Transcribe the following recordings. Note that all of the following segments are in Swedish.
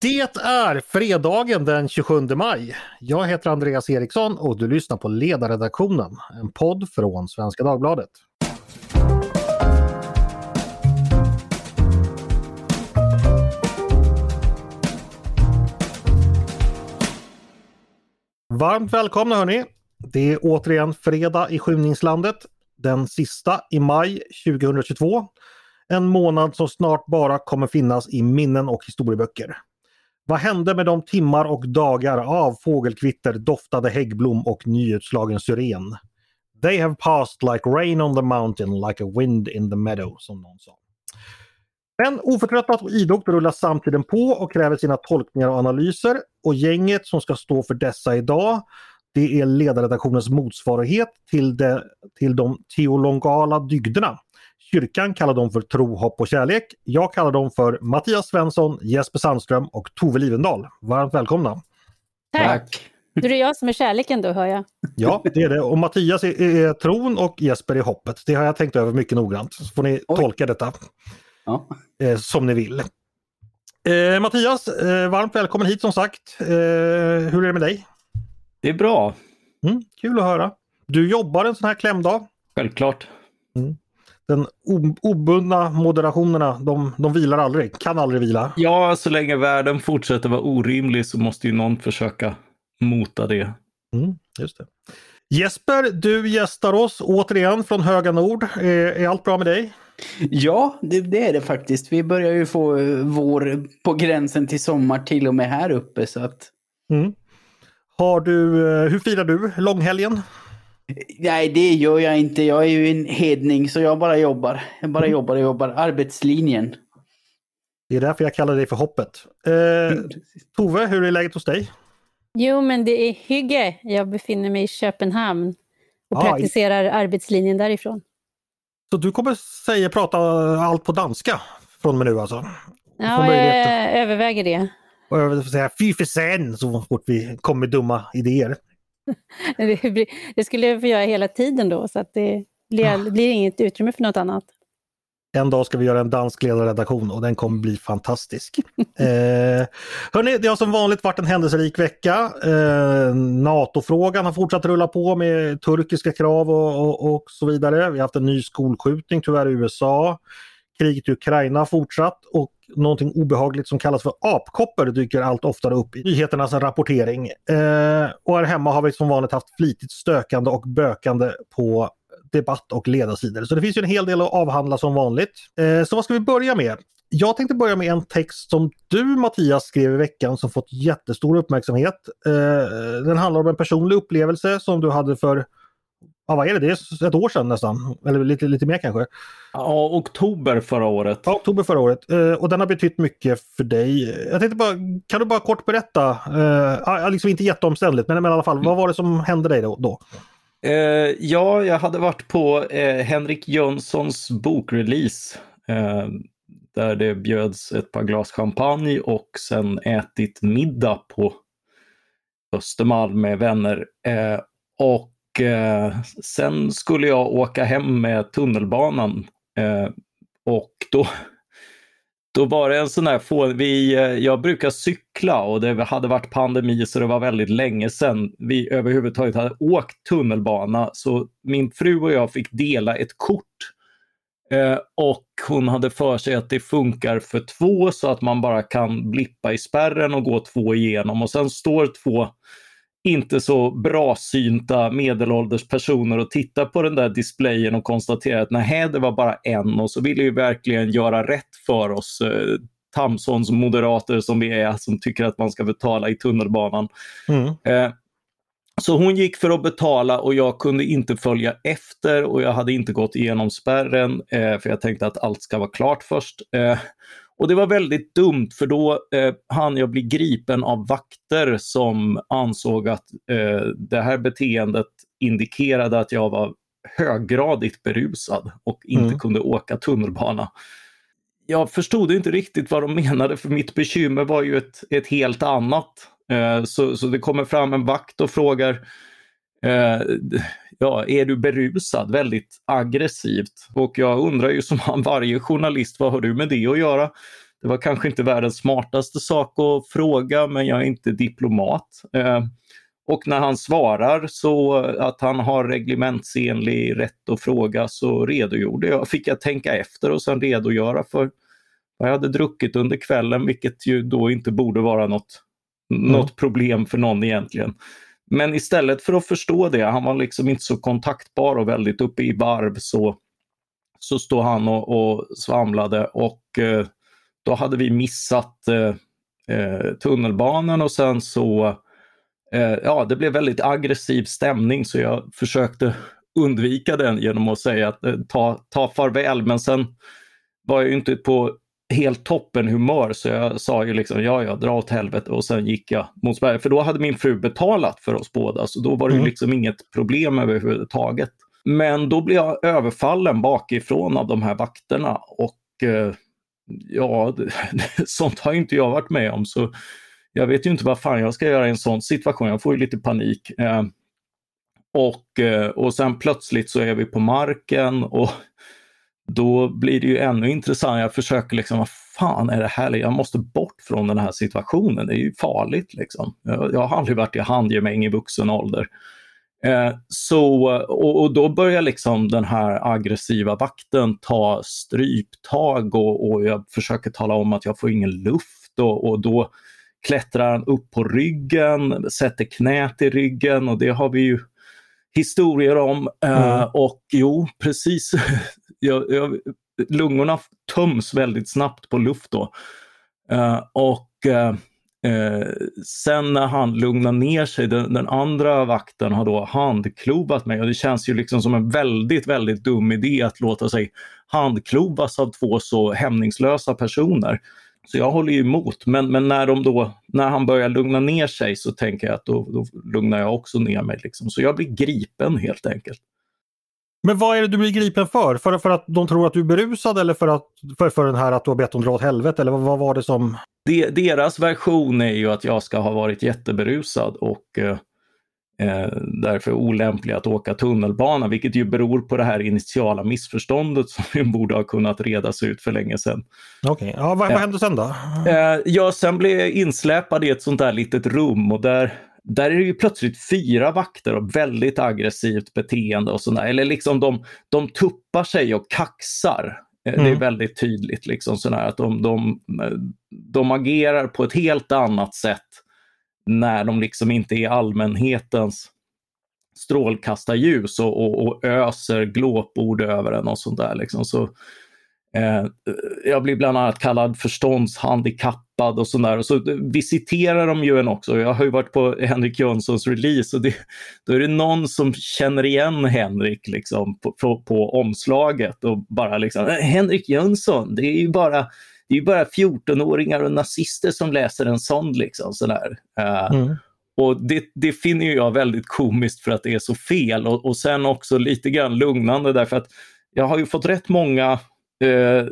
Det är fredagen den 27 maj. Jag heter Andreas Eriksson och du lyssnar på Ledarredaktionen, en podd från Svenska Dagbladet. Varmt välkomna hörni! Det är återigen fredag i skymningslandet, den sista i maj 2022. En månad som snart bara kommer finnas i minnen och historieböcker. Vad hände med de timmar och dagar av fågelkvitter, doftade häggblom och nyutslagen syren? They have passed like rain on the mountain, like a wind in the meadow, som någon sa. Men oförtröttat och idogt rullar samtiden på och kräver sina tolkningar och analyser. Och gänget som ska stå för dessa idag, det är ledarredaktionens motsvarighet till, de, till de teologala dygderna. Kyrkan kallar dem för tro, hopp och kärlek. Jag kallar dem för Mattias Svensson, Jesper Sandström och Tove Livendal. Varmt välkomna! Tack! Tack. Då är det jag som är kärleken då, hör jag. Ja, det är det. Och Mattias är, är tron och Jesper är hoppet. Det har jag tänkt över mycket noggrant. Så får ni Oj. tolka detta ja. eh, som ni vill. Eh, Mattias, eh, varmt välkommen hit som sagt. Eh, hur är det med dig? Det är bra. Mm, kul att höra. Du jobbar en sån här klämdag? Självklart. Mm den obundna moderationerna, de, de vilar aldrig, kan aldrig vila. Ja, så länge världen fortsätter vara orimlig så måste ju någon försöka mota det. Mm, just det. Jesper, du gästar oss återigen från Höga Nord. Är, är allt bra med dig? Ja, det, det, är det faktiskt. Vi börjar ju få eh, vår på gränsen till sommar till och med här uppe. Så att... Mm. Har du, eh, hur firar du långhelgen? Nej, det gör jag inte. Jag är ju en hedning så jag bara jobbar. Jag bara mm. jobbar och jobbar. Arbetslinjen. Det är därför jag kallar dig för hoppet. Eh, Tove, hur är läget hos dig? Jo, men det är hygge. Jag befinner mig i Köpenhamn och ah, praktiserar i... arbetslinjen därifrån. Så du kommer säga prata allt på danska från och med nu alltså? Ja, jag överväger det. Och jag vill säga fy för sen så fort vi kommer med dumma idéer. det skulle jag få göra hela tiden då, så att det blir, ah. blir inget utrymme för något annat. En dag ska vi göra en dansk ledarredaktion och den kommer bli fantastisk. eh, hörni, det har som vanligt varit en händelserik vecka. Eh, NATO-frågan har fortsatt rulla på med turkiska krav och, och, och, så vidare. Vi har haft en ny skolskjutning tyvärr i USA. Kriget i Ukraina har fortsatt och någonting obehagligt som kallas för apkoppor dyker allt oftare upp i nyheternas rapportering. Eh, och här hemma har vi som vanligt haft flitigt stökande och bökande på debatt och ledarsidor. Så det finns ju en hel del att avhandla som vanligt. Eh, så vad ska vi börja med? Jag tänkte börja med en text som du Mattias skrev i veckan som fått jättestor uppmärksamhet. Eh, den handlar om en personlig upplevelse som du hade för ja, vad är det? Det är ett år sedan nästan. Eller lite, lite mer kanske. Ja, oktober förra året. Ja, oktober förra året. Eh, och den har betytt mycket för dig. Jag tänkte bara, kan du bara kort berätta, eh, liksom inte jätteomständligt, men, men i alla fall, vad var det som hände dig då? då? Eh, ja, jag hade varit på eh, Henrik Jönssons bokrelease. Eh, där det bjöds ett par glas champagne och sen ätit middag på Östermalm med vänner. Eh, och eh, sen skulle jag åka hem med tunnelbanan. Eh, och då, då var det en sån där, få, vi, eh, jag brukar cykla och det hade varit pandemi så det var väldigt länge sedan vi överhuvudtaget hade åkt tunnelbana. Så min fru och jag fick dela ett kort. Eh, och hon hade för sig att det funkar för två så att man bara kan blippa i spärren och gå två igenom och sen står två inte så bra synta medelålders personer och tittar på den där displayen och konstaterar att nej, det var bara en och så vill vi verkligen göra rätt för oss. Eh, Tamsons moderater som vi är som tycker att man ska betala i tunnelbanan. Mm. Eh, så hon gick för att betala och jag kunde inte följa efter och jag hade inte gått igenom spärren eh, för jag tänkte att allt ska vara klart först. Eh, och det var väldigt dumt för då eh, hann jag bli gripen av vakter som ansåg att eh, det här beteendet indikerade att jag var höggradigt berusad och inte mm. kunde åka tunnelbana. Jag förstod inte riktigt vad de menade för mitt bekymmer var ju ett, ett helt annat. Eh, så, så det kommer fram en vakt och frågar eh, ja, är du berusad? Väldigt aggressivt. Och jag undrar ju som varje journalist, vad har du med det att göra? det var kanske inte världens smartaste sak att fråga, men jag är inte diplomat. Eh, och när han svarar så att han har reglementsenlig rätt att fråga så redogjorde jag, fick jag tänka efter och sen redogöra för vad jag hade druckit under kvällen, vilket ju då inte borde vara något, mm. något problem för någon egentligen. Men istället för att förstå det, han var liksom inte så kontaktbar och väldigt uppe i varv, så, så stod han och, och svamlade och eh, då hade vi missat eh, eh, tunnelbanan och sen så, eh, ja det blev väldigt aggressiv stämning så jag försökte undvika den genom att säga att eh, ta, ta farväl. Men sen var jag inte på helt toppen humör så jag sa ju liksom ja, ja, dra åt helvete och sen gick jag mot Sverige. För då hade min fru betalat för oss båda så då var det mm. liksom inget problem överhuvudtaget. Men då blev jag överfallen bakifrån av de här vakterna och eh, ja, sånt har inte jag varit med om så jag vet ju inte vad fan jag ska göra i en sån situation. Jag får ju lite panik. Eh, och, eh, och sen plötsligt så är vi på marken och då blir det ju ännu intressantare. Jag försöker liksom, vad fan är det här? Jag måste bort från den här situationen. Det är ju farligt liksom. Jag, jag har aldrig varit i handgemäng i vuxen ålder. Eh, så, och, och, då börjar liksom den här aggressiva vakten ta stryptag och, och jag försöker tala om att jag får ingen luft och, och då klättrar han upp på ryggen, sätter knät i ryggen och det har vi ju historier om. Eh, mm. och jo, precis jag, jag, lungorna töms väldigt snabbt på luft då. Eh, och eh, eh, sen när han lugnar ner sig, den, den, andra vakten har då handklovat mig och det känns ju liksom som en väldigt, väldigt dum idé att låta sig handklovas av två så hämningslösa personer. Så jag håller ju emot, men, men när, de då, när han börjar lugna ner sig så tänker jag att då, då lugnar jag också ner mig. Liksom. Så jag blir gripen helt enkelt. Men vad är det du blir gripen för? För, för att de tror att du är berusad eller för, att, för, för den här att du har bett dem dra åt helvete? Eller vad, vad var det som... De, deras version är ju att jag ska ha varit jätteberusad och eh, eh, därför olämplig att åka tunnelbana, vilket ju beror på det här initiala missförståndet som vi borde ha kunnat redas ut för länge sedan. Okej, okay. ja, vad, vad hände sen då? Eh, ja, sen blev jag insläpad i ett sånt där litet rum och där där är det ju plötsligt fyra vakter och väldigt aggressivt beteende och sådär. Eller liksom de, de tuppar sig och kaxar. Mm. Det är mm. väldigt tydligt liksom sådär att de, de, de agerar på ett helt annat sätt när de liksom inte är allmänhetens strålkastarljus och, och, och öser glåpord över en och sånt där. Liksom. Så, Eh, jag blir bland annat kallad förståndshandikappad och sådär. Och så visiterar de ju en också. Jag har ju varit på Henrik Jönssons release och det, då är det någon som känner igen Henrik liksom på, på, på omslaget och bara liksom, äh, Henrik Jönsson, det är ju bara det är bara 14-åringar och nazister som läser en sån. Liksom, sådär. Uh, mm. Och det, det, finner jag väldigt komiskt för att det är så fel och, och sen också lite grann lugnande därför att jag har ju fått rätt många eh,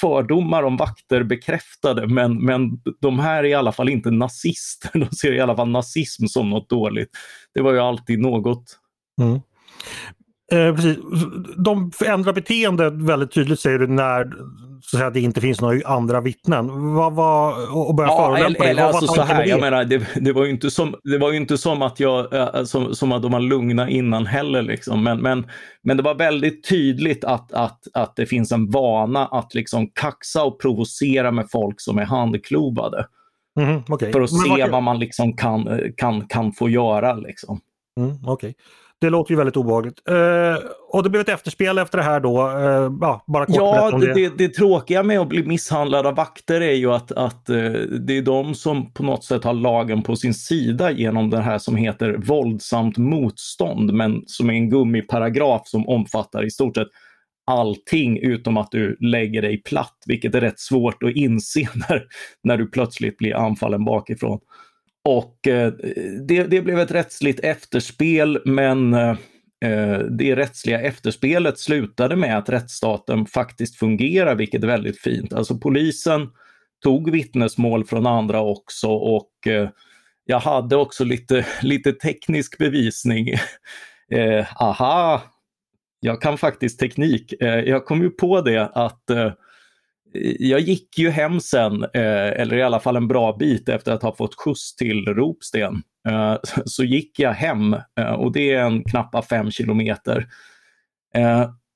fördomar om vakter bekräftade, men, men de här är i alla fall inte nazister. De ser i alla fall nazism som något dåligt. Det var ju alltid något. Mm. Eh, precis. De ändrar beteende väldigt tydligt säger du när så att det inte finns några andra vittnen. Vad var, och börja ja, förolämpa eller, alltså så här, jag menar, det, det, var ju inte som, det var inte som att jag, äh, som, som att de var lugna innan heller liksom. Men, men, men det var väldigt tydligt att, att, att det finns en vana att liksom kaxa och provocera med folk som är handklovade. Mm, okay. För att men se vad man liksom kan, kan, kan få göra. Liksom. Mm, okay. Det låter ju väldigt obehagligt. Eh, och det blev ett efterspel efter det här då. Eh, ja, bara kort ja det, det, det, tråkiga med att bli misshandlad av vakter är ju att, att eh, det är de som på något sätt har lagen på sin sida genom det här som heter våldsamt motstånd, men som är en gummiparagraf som omfattar i stort sett allting utom att du lägger dig platt, vilket är rätt svårt att inse när, när du plötsligt blir anfallen bakifrån. Och eh, det, det, blev ett rättsligt efterspel men eh, eh, det rättsliga efterspelet slutade med att rättsstaten faktiskt fungerar, vilket är väldigt fint. Alltså polisen tog vittnesmål från andra också och eh, jag hade också lite, lite teknisk bevisning. Eh, aha, jag kan faktiskt teknik. Eh, jag kom ju på det att eh, jag gick ju hem sen, eh, eller i alla fall en bra bit efter att ha fått skjuts till Ropsten. Eh, så gick jag hem eh, och det är en knappa fem kilometer.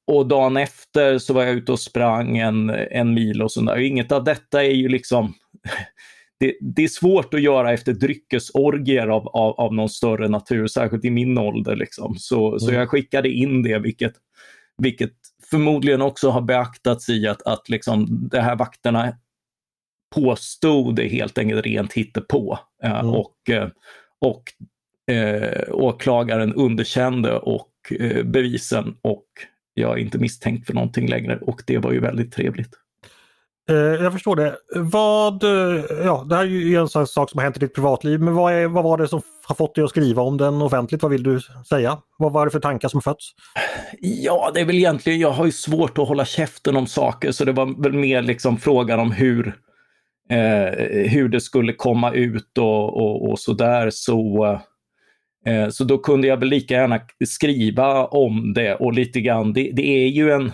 Och dagen efter så var jag ute och sprang en, en mil och sådär. Inget av detta är ju liksom det, det, är svårt att göra efter dryckesorgier av, av, av någon större natur, särskilt i min ålder. Liksom. Så, mm. så jag skickade in det, vilket, vilket förmodligen också har beaktats i att, att liksom, de här vakterna påstod det helt enkelt rent hittepå. Eh, mm. Och, eh, och eh, åklagaren underkände och eh, bevisen och jag är inte misstänkt för någonting längre och det var ju väldigt trevligt. Eh, jag förstår det. Vad, eh, ja, det här är ju en sån sak som har hänt i ditt privatliv, men vad, är, vad var det som har fått dig att skriva om den offentligt? Vad vill du säga? Vad var det för tankar som fötts? Ja, det är väl egentligen, jag har ju svårt att hålla käften om saker, så det var väl mer liksom frågan om hur, eh, hur det skulle komma ut och, och, och sådär. Så, eh, så då kunde jag väl lika gärna skriva om det och lite grann, det, det är ju en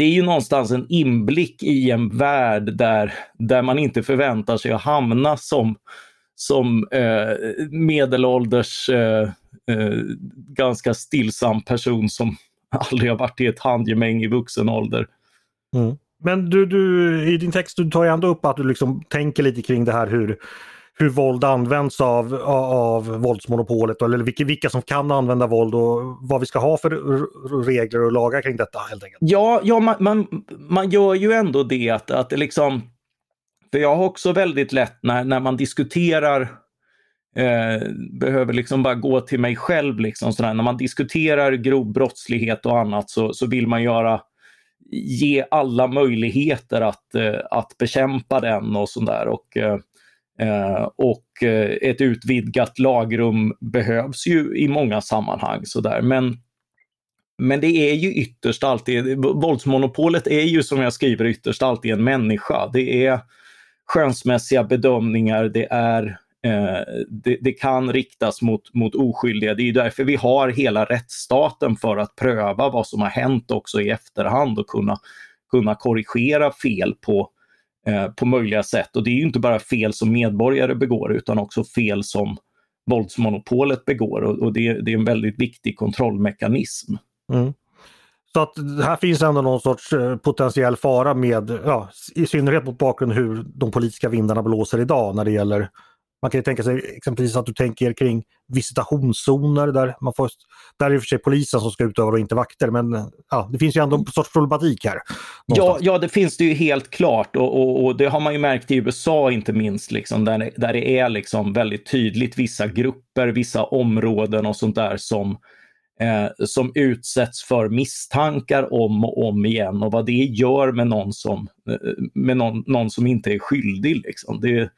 det är ju någonstans en inblick i en värld där, där man inte förväntar sig att hamna som, som eh, medelålders, eh, eh, ganska stillsam person som aldrig har varit i ett handgemäng i vuxen ålder. Mm. Men du, du, i din text du tar ju ändå upp att du liksom tänker lite kring det här hur, hur våld används av, av våldsmonopolet eller vilka, vilka som kan använda våld och vad vi ska ha för regler och lagar kring detta helt enkelt. Ja, ja man, man, man gör ju ändå det att, att liksom för jag har också väldigt lätt när, när man diskuterar eh, behöver liksom bara gå till mig själv. Liksom, sådär. När man diskuterar grov brottslighet och annat så, så vill man göra ge alla möjligheter att, eh, att bekämpa den och sådär. Och, Eh, Eh, och eh, ett utvidgat lagrum behövs ju i många sammanhang. Sådär. Men, men det är ju ytterst alltid, våldsmonopolet är ju som jag skriver ytterst alltid en människa. Det är skönsmässiga bedömningar, det är Eh, det, det, kan riktas mot, mot oskyldiga. Det är därför vi har hela rättsstaten för att pröva vad som har hänt också i efterhand och kunna, kunna korrigera fel på, Eh, Eh, på möjliga sätt. Och det är ju inte bara fel som medborgare begår utan också fel som våldsmonopolet begår och, och det, det, är en väldigt viktig kontrollmekanism. Mm. Så att här finns ändå någon sorts eh, potentiell fara med, ja, i synnerhet mot bakgrund hur de politiska vindarna blåser idag när det gäller man kan ju tänka sig exempelvis att du tänker kring visitationszoner där man får, där är det i och för sig polisen som ska utöva och inte vakter men ja, det finns ju ändå en sorts problematik här. Ja, ja, det finns det ju helt klart och, och, och, det har man ju märkt i USA inte minst, liksom, där, där det är liksom väldigt tydligt vissa grupper, vissa områden och sånt där som eh, som utsätts för misstankar om och om igen och vad det gör med någon som, eh, med någon, någon som inte är skyldig. Liksom. Det,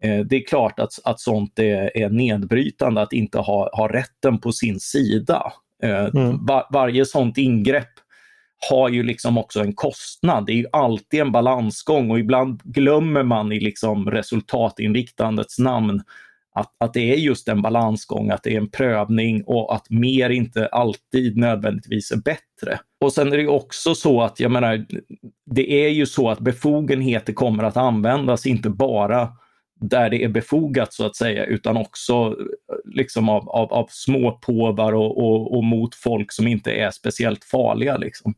det är klart att, att sånt är, är nedbrytande, att inte ha, ha rätten på sin sida. Eh, mm. Var, varje sånt ingrepp har ju liksom också en kostnad. Det är ju alltid en balansgång och ibland glömmer man i liksom resultatinriktandets namn att, att det är just en balansgång, att det är en prövning och att mer inte alltid nödvändigtvis är bättre. Och sen är det också så att, jag menar, det är ju så att befogenheter kommer att användas inte bara där det är befogat så att säga, utan också liksom av, av, av små påvar och, och, och, mot folk som inte är speciellt farliga. Liksom.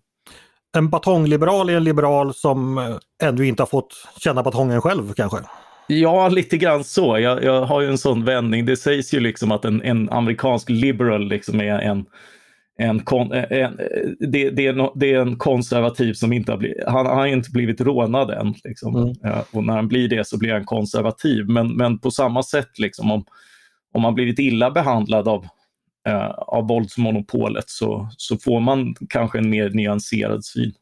En batongliberal är en liberal som ännu inte har fått känna batongen själv kanske? Ja, lite grann så. Jag, jag har ju en sån vändning. Det sägs ju liksom att en, en amerikansk liberal liksom är en en, kon, en, det, det, är no, det, är en konservativ som inte har blivit, han, han har inte blivit rånad än. Liksom. Mm. Ja, och när han blir det så blir han konservativ. Men, men på samma sätt, liksom, om, om man blivit illa behandlad av, eh, av våldsmonopolet så, så får man kanske en mer nyanserad syn.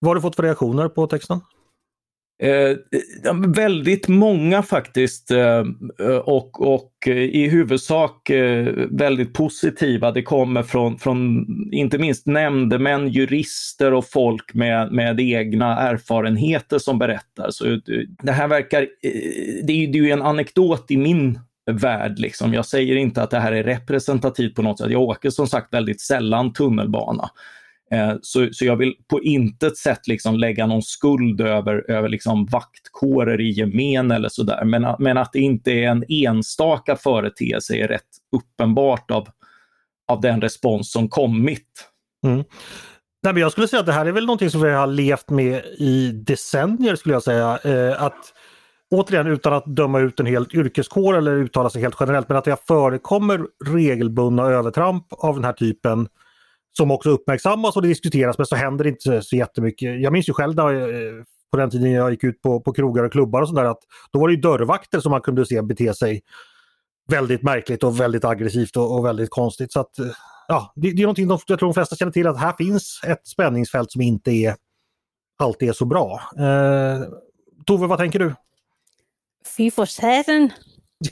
Vad har du fått för reaktioner på texten? Eh, väldigt många faktiskt eh, eh och, och eh, i huvudsak eh, väldigt positiva. Det kommer från, från inte minst nämndemän, jurister och folk med, med egna erfarenheter som berättar. Så eh, det här verkar, eh, det är, det är ju en anekdot i min värld. Liksom. Jag säger inte att det här är representativt på något sätt. Jag åker som sagt väldigt sällan tunnelbana. Eh, så, så jag vill på intet sätt liksom lägga någon skuld över, över liksom vaktkårer i gemen eller sådär. Men, men att det inte är en enstaka företeelse är rätt uppenbart av, av den respons som kommit. Mm. Nej, men jag skulle säga att det här är väl någonting som vi har levt med i decennier skulle jag säga. Eh, att Återigen utan att döma ut en hel yrkeskår eller uttala sig helt generellt, men att det förekommer regelbundna övertramp av den här typen som också uppmärksammas och det diskuteras men så händer det inte så jättemycket. Jag minns ju själv där, eh, på den tiden jag gick ut på, på krogar och klubbar och sådär att då var det ju dörrvakter som man kunde se bete sig väldigt märkligt och väldigt aggressivt och, och väldigt konstigt. Så att, eh, ja, det, det är någonting de, jag tror de flesta känner till att här finns ett spänningsfält som inte är alltid är så bra. Eh, Tove, vad tänker du? Fy för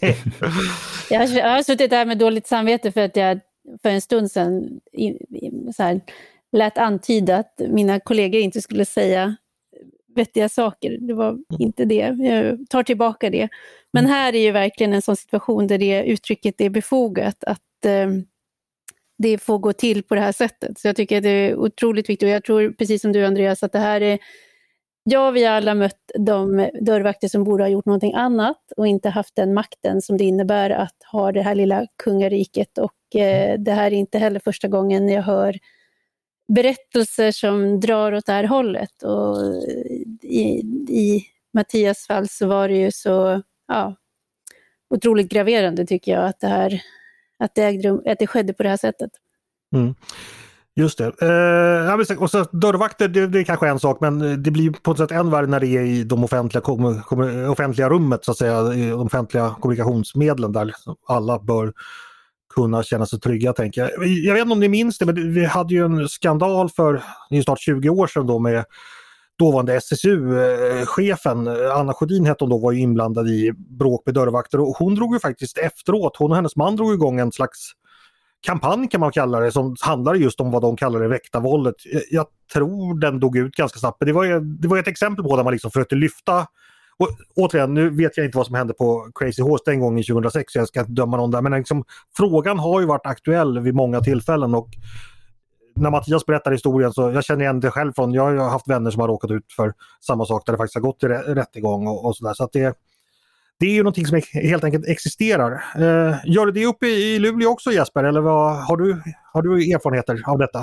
jag, jag har suttit där med dåligt samvete för att jag för en stund sedan så här, lät antyda att mina kollegor inte skulle säga vettiga saker. Det var mm. inte det. Jag tar tillbaka det. Men mm. här är ju verkligen en sån situation där det uttrycket är befogat. Att eh, det får gå till på det här sättet. Så jag tycker att det är otroligt viktigt. Och jag tror, precis som du Andreas, att det här är Ja, vi har alla mött de dörrvakter som borde ha gjort någonting annat och inte haft den makten som det innebär att ha det här lilla kungariket. Och eh, det här är inte heller första gången jag hör berättelser som drar åt det här hållet. Och i, i Mattias fall så var det ju så ja, otroligt graverande tycker jag att det här att det, ägde, att det skedde på det här sättet. Mm. Just det. Eh, och så dörrvakter det, det är kanske en sak men det blir på något sätt än värre när det är i de offentliga, kom, kom, offentliga rummet så att säga, i de offentliga kommunikationsmedlen där liksom alla bör kunna känna sig trygga tänker jag. Jag vet inte om ni minns det men vi hade ju en skandal för det är snart 20 år sedan då med dåvarande SSU-chefen eh, Anna Sjödin hette hon då var ju inblandad i bråk med dörrvakter och hon drog ju faktiskt efteråt, hon och hennes man drog igång en slags kampanj kan man kalla det som handlar just om vad de kallar det väktarvåldet. Jag tror den dog ut ganska snabbt. Men det var, ju, det var ett exempel på där man liksom försökte lyfta och återigen, nu vet jag inte vad som hände på Crazy Horse den gången 2006, så jag ska inte döma någon där. Men liksom, frågan har ju varit aktuell vid många tillfällen och när Mattias berättar historien så jag känner igen det själv från, jag har haft vänner som har råkat ut för samma sak där det faktiskt har gått till rättegång och, och sådär. Så att det, det är ju någonting som helt enkelt existerar. Eh, gör du det uppe i Luleå också Jesper eller vad, har, du, har du erfarenheter av detta?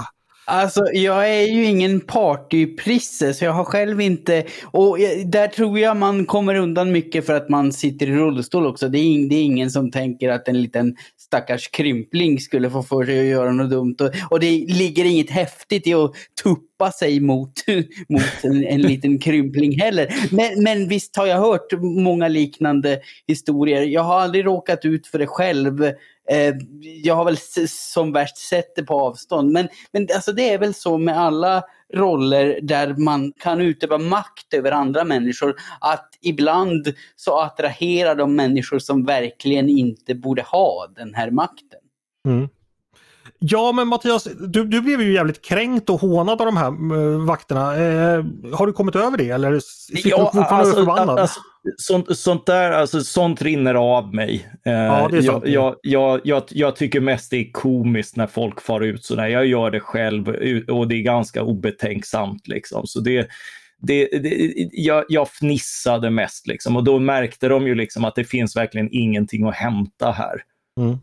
Alltså, jag är ju ingen partyprisse, så jag har själv inte... Och eh, där tror jag man kommer undan mycket för att man sitter i rullstol också. Det är, det är ingen som tänker att en liten stackars krympling skulle få för sig att göra något dumt. Och, och det ligger inget häftigt i att tuppa sig mot, mot en, en liten krympling heller. Men, men visst har jag hört många liknande historier. Jag har aldrig råkat ut för det själv. Eh, jag har väl som värst sett det på avstånd. Men, men alltså det är väl så med alla roller där man kan utöva makt över andra människor. Att ibland så attraherar de människor som verkligen inte borde ha den här makten. Mm. Ja men Mattias, du, du blev ju jävligt kränkt och hånad av de här äh, vakterna. Eh, har du kommit över det eller sitter ja, du fortfarande alltså, förbannad? Alltså, sånt, sånt där, alltså sånt rinner av mig. Eh, ja, det är jag, jag, jag, jag, jag tycker mest det är komiskt när folk far ut sådär. Jag gör det själv och det är ganska obetänksamt liksom. Så det, det, det, jag, jag fnissade mest liksom och då märkte de ju liksom att det finns verkligen ingenting att hämta här. Mm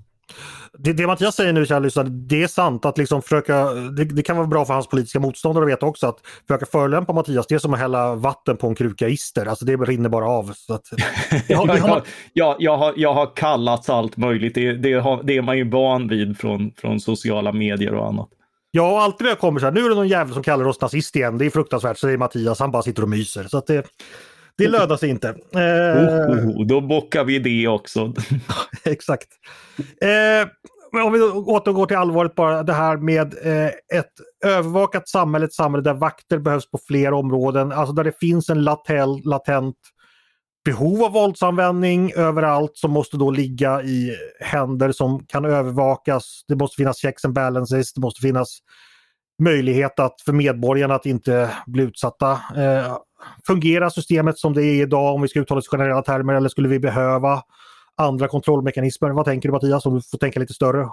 det, det Mattias säger nu, kära lyssnare, det är sant att liksom försöka, det, det, kan vara bra för hans politiska motståndare att veta också att försöka förolämpa Mattias, det är som att hälla vatten på en kruka ister, alltså det rinner bara av. Så att, jag, har, har... jag, jag, har, jag har kallats allt möjligt, det, det, har, det är man ju van vid från, från sociala medier och annat. Ja, och alltid när jag kommer så här, nu är det någon jävel som kallar oss nazist igen, det är fruktansvärt, så det är Mattias, han bara sitter och myser. Så att det, det lönar sig inte. Eh... Oh, oh, då bockar vi det också. Exakt. Eh, om vi återgår till allvaret bara det här med eh, ett övervakat samhälle, ett samhälle där vakter behövs på fler områden, alltså där det finns en latel, latent behov av våldsanvändning överallt som måste då ligga i händer som kan övervakas. Det måste finnas checks and balances, det måste finnas möjlighet att för medborgarna att inte bli utsatta. Eh, fungerar systemet som det är idag om vi ska uttala oss i generella termer eller skulle vi behöva andra kontrollmekanismer? Vad tänker du Mattias om du får tänka lite större?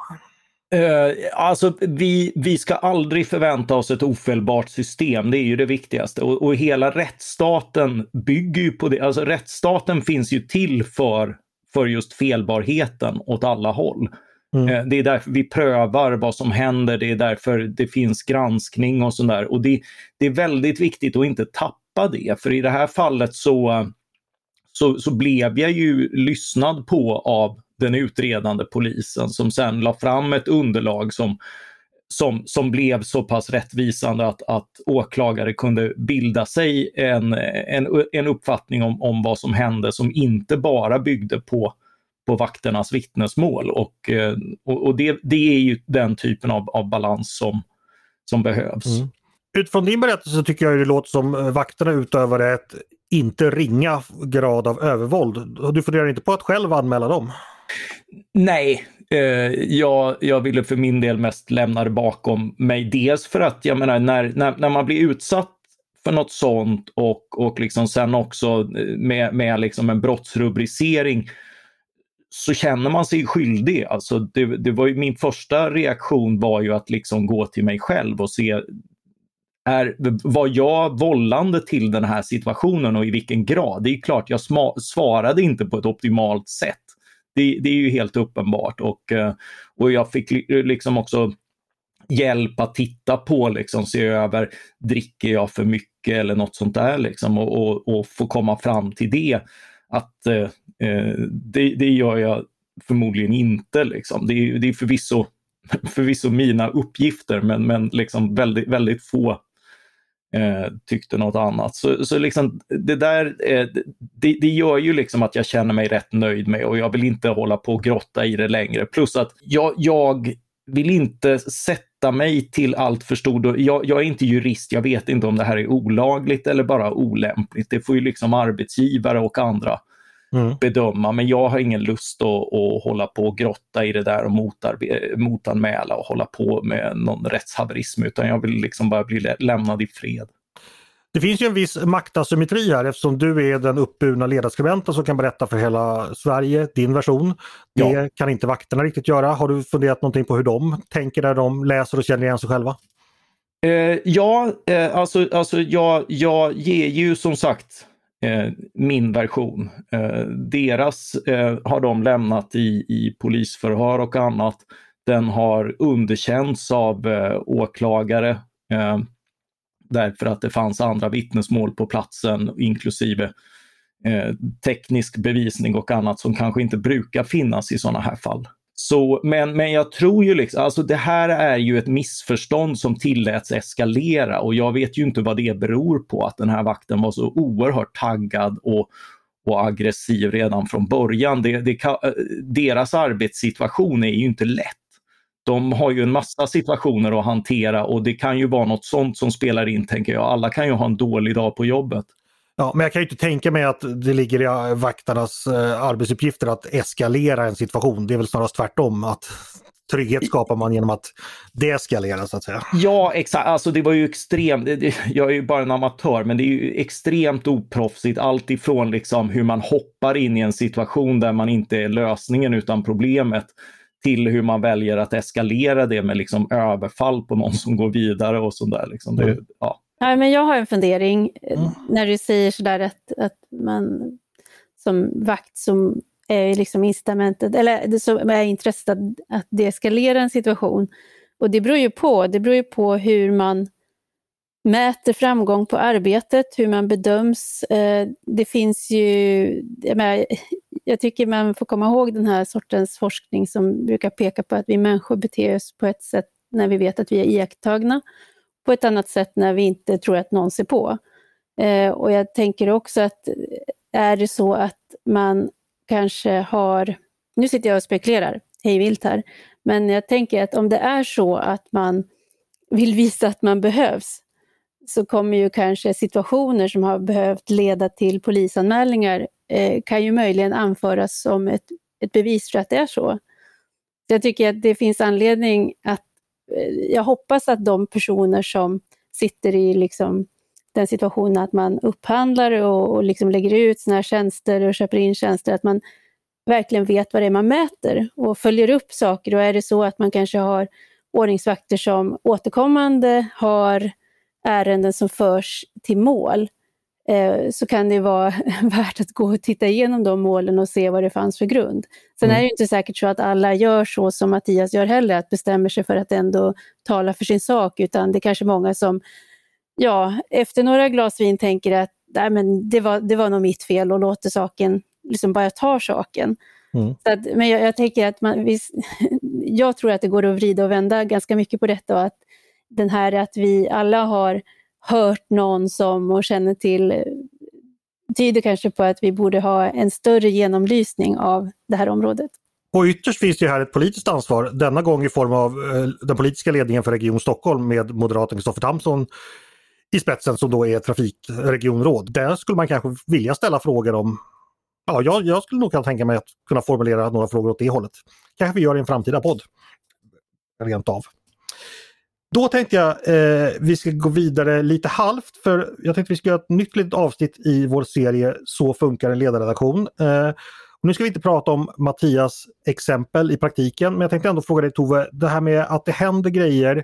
Uh, alltså, vi, vi ska aldrig förvänta oss ett ofelbart system. Det är ju det viktigaste. Och, och hela rättsstaten bygger ju på det. Alltså, rättsstaten finns ju till för, för just felbarheten åt alla håll. Mm. Uh, det är därför vi prövar vad som händer. Det är därför det finns granskning och sådär. Och det, det är väldigt viktigt att inte tappa det. För i det här fallet så, så, så blev jag ju lyssnad på av den utredande polisen som sen la fram ett underlag som, som, som blev så pass rättvisande att, att åklagare kunde bilda sig en, en, en uppfattning om, om vad som hände som inte bara byggde på, på vakternas vittnesmål. Och, eh, och, och det, det är ju den typen av, av balans som, som behövs. Mm. Utifrån din berättelse tycker jag det låter som eh, vakterna utövade ett inte ringa grad av övervåld. Du funderar inte på att själv anmäla dem? Nej, eh, jag, jag ville för min del mest lämna det bakom mig. Dels för att jag menar när, när, när man blir utsatt för något sånt och, och liksom sen också eh, med, med liksom en brottsrubricering så känner man sig skyldig. Alltså det, det var ju, min första reaktion var ju att liksom gå till mig själv och se är, var jag vållande till den här situationen och i vilken grad? Det är klart, jag svarade inte på ett optimalt sätt. Det, det är ju helt uppenbart och, eh, och jag fick liksom också hjälp att titta på, liksom, se över, dricker jag för mycket eller något sånt där liksom, och, och, och få komma fram till det. Att eh, eh det, det gör jag förmodligen inte. Liksom. Det, är, det är förvisso, förvisso mina uppgifter men, men liksom väldigt, väldigt få eh, tyckte något annat. Så, så liksom, det där eh, det, det, gör ju liksom att jag känner mig rätt nöjd med och jag vill inte hålla på och grotta i det längre. Plus att jag, jag vill inte sätta mig till allt för stor... Jag, jag, är inte jurist, jag vet inte om det här är olagligt eller bara olämpligt. Det får ju liksom arbetsgivare och andra mm. bedöma. Men jag har ingen lust att, att hålla på och grotta i det där och motanmäla och hålla på med någon rättshaverism utan jag vill liksom bara bli lämnad i fred. Det finns ju en viss maktasymmetri här eftersom du är den uppburna ledarskribenten som kan berätta för hela Sverige din version. Det ja. kan inte vakterna riktigt göra. Har du funderat någonting på hur de tänker när de läser och känner igen sig själva? Eh, ja, eh, alltså, alltså jag, jag ger ju som sagt Eh, min version. Eh, deras eh, har de lämnat i, i polisförhör och annat. Den har underkänts av eh, åklagare eh, därför att det fanns andra vittnesmål på platsen inklusive eh, teknisk bevisning och annat som kanske inte brukar finnas i sådana här fall. Så, men, men jag tror ju liksom, alltså det här är ju ett missförstånd som tilläts eskalera och jag vet ju inte vad det beror på att den här vakten var så oerhört taggad och, och aggressiv redan från början. Det, det eh, deras arbetssituation är ju inte lätt. De har ju en massa situationer att hantera och det kan ju vara något sånt som spelar in, tänker jag. Alla kan ju ha en dålig dag på jobbet. Ja, men jag kan ju inte tänka mig att det ligger i vakternas eh, arbetsuppgifter att eskalera en situation. Det är väl snarast tvärtom. att Trygghet skapar man genom att deeskalera så att säga. Ja, exakt. Alltså det var ju extremt. Jag är ju bara en amatör, men det är ju extremt oproffsigt. Allt ifrån liksom hur man hoppar in i en situation där man inte är lösningen utan problemet till hur man väljer att eskalera det med liksom överfall på någon som går vidare och sådär. Liksom. Det, mm. ja. Ja, men jag har en fundering mm. när du säger sådär att, att man som vakt som är liksom incitamentet, eller som är intresset att, att deeskalera en situation. Och det beror ju på, det beror ju på hur man mäter framgång på arbetet, hur man bedöms. Eh, det finns ju, jag, tycker man får komma ihåg den här sortens forskning som brukar peka på att vi människor beter oss på ett sätt när vi vet att vi är iakttagna på ett annat sätt när vi inte tror att någon ser på. Eh, och jag tänker också att är det så att man kanske har, nu sitter jag och spekulerar hej vilt här, men jag tänker att om det är så att man vill visa att man behövs, så kommer ju kanske situationer som har behövt leda till polisanmälningar eh, kan ju möjligen anföras som ett, ett bevis för att det är så. så. Jag tycker att det finns anledning att Eh, jag hoppas att de personer som sitter i liksom den situationen att man upphandlar och, och liksom lägger ut såna här tjänster och köper in tjänster, att man verkligen vet vad det är man mäter och följer upp saker. Och är det så att man kanske har ordningsvakter som återkommande har ärenden som förs till mål, så kan det vara värt att gå och titta igenom de målen och se vad det fanns för grund. Sen mm. är det inte säkert så att alla gör så som Mattias gör heller, att bestämmer sig för att ändå tala för sin sak, utan det är kanske många som ja, efter några glas vin tänker att Nej, men det, var, det var nog mitt fel och låter saken, liksom bara tar saken. Mm. Så att, men jag, jag, tänker att man, vi, jag tror att det går att vrida och vända ganska mycket på detta och att den här att vi alla har hört någon som och känner till eh, tyder kanske på att vi borde ha en större genomlysning av det här området. Och ytterst finns det här ett politiskt ansvar, denna gång i form av eh, den politiska ledningen för Region Stockholm med moderaten Kristoffer Tamsson i spetsen som då är trafikregionråd. Där skulle man kanske vilja ställa frågor om Ja, jag, jag skulle nog kunna tänka mig att kunna formulera några frågor åt det hållet. Kanske vi gör i en framtida podd. Rent av. Då tänkte jag eh, vi ska gå vidare lite halvt för jag tänkte vi ska göra ett nytt litet avsnitt i vår serie Så funkar en ledarredaktion. Eh, nu ska vi inte prata om Mattias exempel i praktiken men jag tänkte ändå fråga dig Tove, det här med att det händer grejer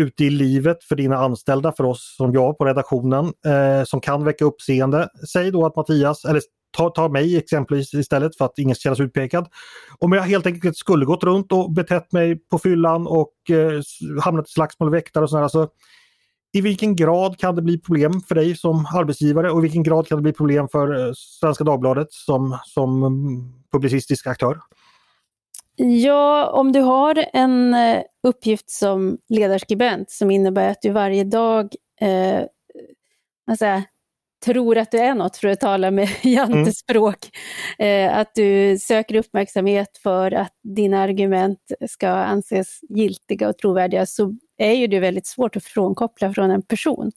ute i livet för dina anställda, för oss som jag på redaktionen, eh, som kan väcka uppseende. Säg då att Mattias, eller ta, ta mig exempelvis istället för att ingen ska kännas utpekad. Om jag helt enkelt skulle gått runt och betett mig på fyllan och eh, hamnat i slagsmål med väktare och sådär. Alltså, I vilken grad kan det bli problem för dig som arbetsgivare och i vilken grad kan det bli problem för eh, Svenska Dagbladet som, som mm, publicistisk aktör? Ja, om du har en eh, uppgift som ledarskribent som innebär att du varje dag eh, alltså, tror att du är något, för att tala med Jantes språk. Mm. Eh, att du söker uppmärksamhet för att dina argument ska anses giltiga och trovärdiga, så är ju det väldigt svårt att frånkoppla från en person.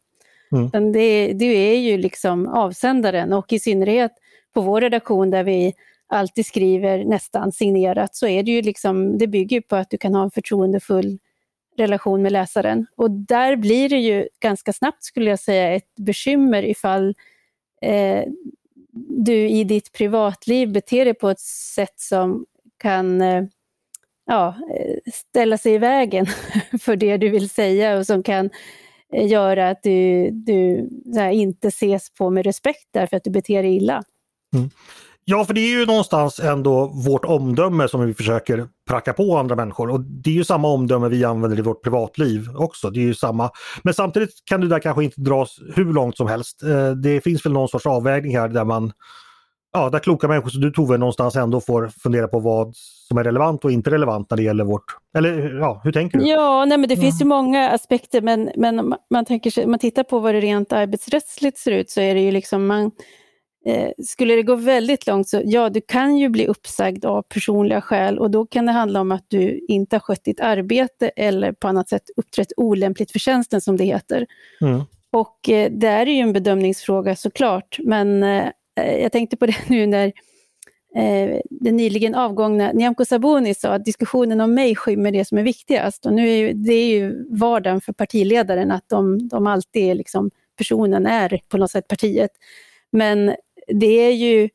Mm. Det, du är ju liksom avsändaren och i synnerhet på vår redaktion där vi alltid skriver nästan signerat så är det ju liksom, det bygger på att du kan ha en förtroendefull relation med läsaren. Och där blir det ju ganska snabbt skulle jag säga ett bekymmer ifall eh, du i ditt privatliv beter dig på ett sätt som kan eh, ja, eh, ställa sig i vägen för det du vill säga och som kan eh, göra att du, du här, inte ses på med respekt därför att du beter dig illa. Mm. Ja, för det är ju någonstans ändå vårt omdöme som vi försöker pracka på andra människor och det är ju samma omdöme vi använder i vårt privatliv också. Det är ju samma. Men samtidigt kan det där kanske inte dras hur långt som helst. Eh, det finns väl någon sorts avvägning här där man Ja, där kloka människor som du Tove någonstans ändå får fundera på vad som är relevant och inte relevant när det gäller vårt... Eller ja, hur tänker du? Ja, nej, men det finns ju många aspekter men, men man, tänker sig, man tittar på vad det rent arbetsrättsligt ser ut så är det ju liksom man Eh, skulle det gå väldigt långt så ja, du kan ju bli uppsagd av personliga skäl och då kan det handla om att du inte har skött ditt arbete eller på annat sätt uppträtt olämpligt för tjänsten som det heter. Mm. Och eh, det är ju en bedömningsfråga såklart, men eh, jag tänkte på det nu när eh, den nyligen avgångna Nyamko Sabuni sa att diskussionen om mig skymmer det som är viktigast. Och nu är ju, det är ju vardagen för partiledaren att de, de alltid är liksom, personen är på något sätt partiet. Men det är ju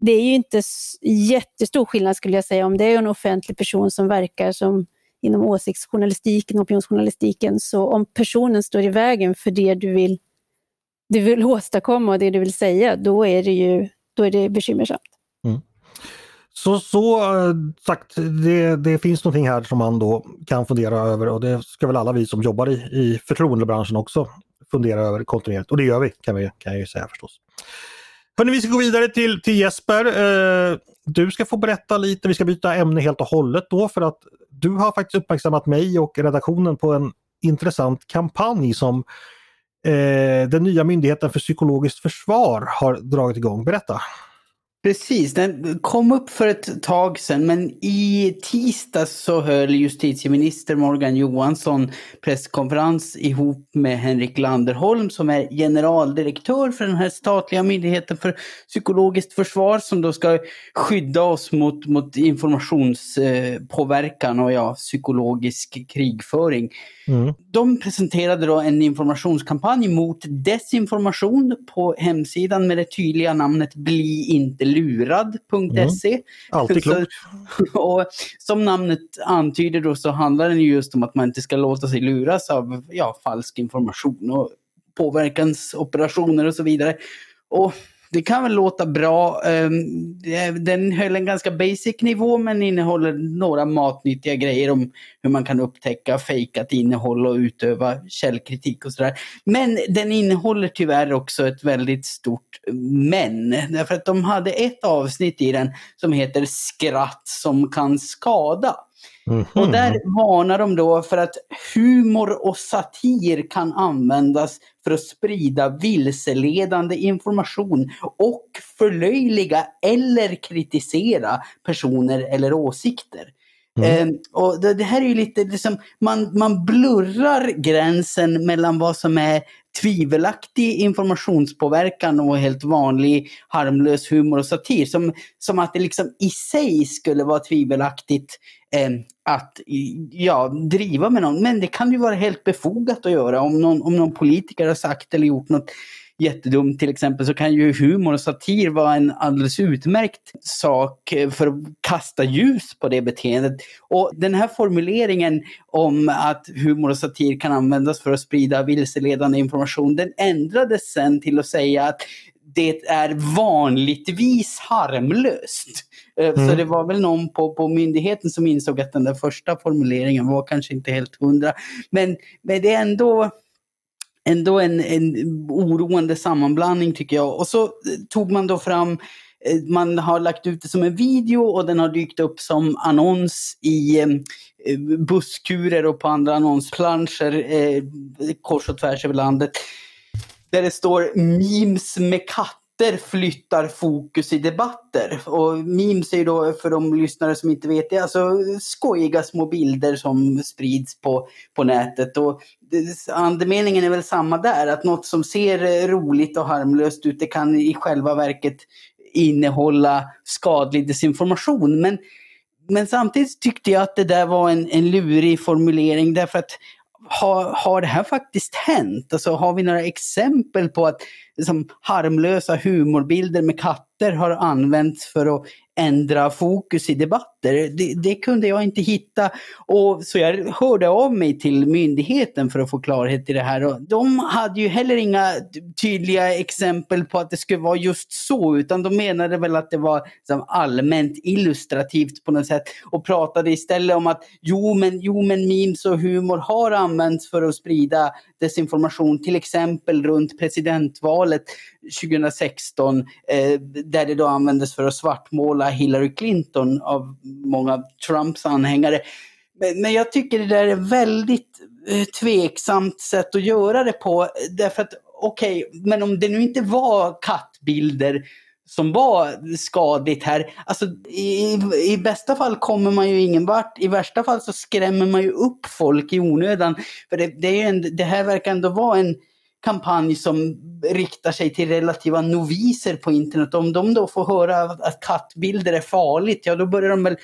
det är ju inte jättestor skillnad skulle jag säga om det är en offentlig person som verkar som inom åsiktsjournalistiken, opinionsjournalistiken, så om personen står i vägen för det du vill, du vill åstadkomma och det du vill säga, då är det ju då är det bekymmersamt. Mm. Så, så eh, sagt, det, det finns någonting här som man då kan fundera över och det ska väl alla vi som jobbar i, i förtroendebranschen också fundera över kontinuerligt och det gör vi kan, vi, kan jag ju säga förstås. Hörrni, vi ska gå vidare till, till Jesper. Eh, du ska få berätta lite, vi ska byta ämne helt och hållet då för att du har faktiskt uppmärksammat mig och redaktionen på en intressant kampanj som eh, den nya Myndigheten för psykologiskt försvar har dragit igång. Berätta! Precis, den kom upp för ett tag sedan men i tisdags så höll justitieminister Morgan Johansson presskonferens ihop med Henrik Landerholm som är generaldirektör för den här statliga myndigheten för psykologiskt försvar som då ska skydda oss mot, mot informationspåverkan och ja, psykologisk krigföring. Mm. De presenterade då en informationskampanj mot desinformation på hemsidan med det tydliga namnet Bli inte lurad.se. Mm. Alltid klokt. och som namnet antyder då så handlar den just om att man inte ska låta sig luras av ja, falsk information och påverkansoperationer och så vidare. Och det kan väl låta bra. Ehm, den höll en ganska basic nivå men innehåller några matnyttiga grejer om hur man kan upptäcka fejkat innehåll och utöva källkritik och sådär. Men den innehåller tyvärr också ett väldigt stort men. Därför att de hade ett avsnitt i den som heter Skratt som kan skada. Mm -hmm. Och där varnar de då för att humor och satir kan användas för att sprida vilseledande information och förlöjliga eller kritisera personer eller åsikter. Mm. Eh, och det, det, här är ju lite, liksom, man, man blurrar gränsen mellan vad som är tvivelaktig informationspåverkan och helt vanlig harmlös humor och satir. Som, som att det liksom i sig skulle vara tvivelaktigt Eh, att ja, driva med någon. Men det kan ju vara helt befogat att göra. Om någon, om någon politiker har sagt eller gjort något jättedumt till exempel så kan ju humor och satir vara en alldeles utmärkt sak för att kasta ljus på det beteendet. Och den här formuleringen om att humor och satir kan användas för att sprida vilseledande information, den ändrades sen till att säga att det är vanligtvis harmlöst. Eh, mm. Så det var väl någon på, på myndigheten som insåg att den där första formuleringen var kanske inte helt hundra. Men, men det är ändå ändå en, en oroande sammanblandning tycker jag. Och så tog man då fram eh, man har lagt ut det som en video och den har dykt upp som annons i eh, busskurer och på andra annonsplanscher eh, kors och tvärs över landet. Där det står memes med katt flyttar fokus i debatter. Och memes är ju då, för de lyssnare som inte vet det, alltså skojiga små bilder som sprids på, på nätet. Och andemeningen är väl samma där, att något som ser roligt och harmlöst ut, det kan i själva verket innehålla skadlig desinformation. Men, men samtidigt tyckte jag att det där var en, en lurig formulering därför att har, har det här faktiskt hänt? Alltså, har vi några exempel på att liksom, harmlösa humorbilder med katter har använts för att ändra fokus i debatter. Det, det, kunde jag inte hitta. Och, så jag hörde av mig till myndigheten för att få klarhet i det här. Och de hade ju heller inga tydliga exempel på att det skulle vara just så, utan de menade väl att det var liksom, allmänt illustrativt på något sätt. Och pratade istället om att jo men, jo, men memes och humor har använts för att sprida desinformation, till exempel runt presidentvalet 2016, eh, där det då användes för att svartmåla Hillary Clinton av många Trumps anhängare. Men, men jag tycker det där är väldigt eh, tveksamt sätt att göra det på, därför att okej, okay, men om det nu inte var kattbilder som var skadligt här. Alltså, i, I bästa fall kommer man ju ingen vart. I värsta fall så skrämmer man ju upp folk i onödan. För det, det, är en, det här verkar ändå vara en kampanj som riktar sig till relativa noviser på internet. Om de då får höra att kattbilder är farligt, ja då börjar de väl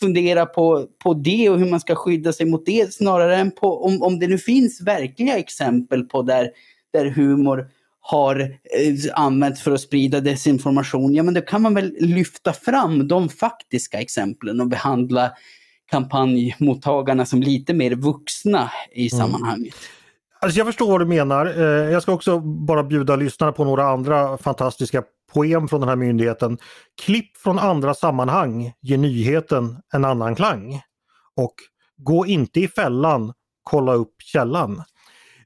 fundera på, på det och hur man ska skydda sig mot det snarare än på om, om det nu finns verkliga exempel på där, där humor har eh, använts för att sprida desinformation, ja men då kan man väl lyfta fram de faktiska exemplen och behandla kampanjmottagarna som lite mer vuxna i mm. sammanhanget. Alltså jag förstår vad du menar. Eh, jag ska också bara bjuda lyssnarna på några andra fantastiska poem från den här myndigheten. Klipp från andra sammanhang ger nyheten en annan klang. Och gå inte i fällan, kolla upp källan.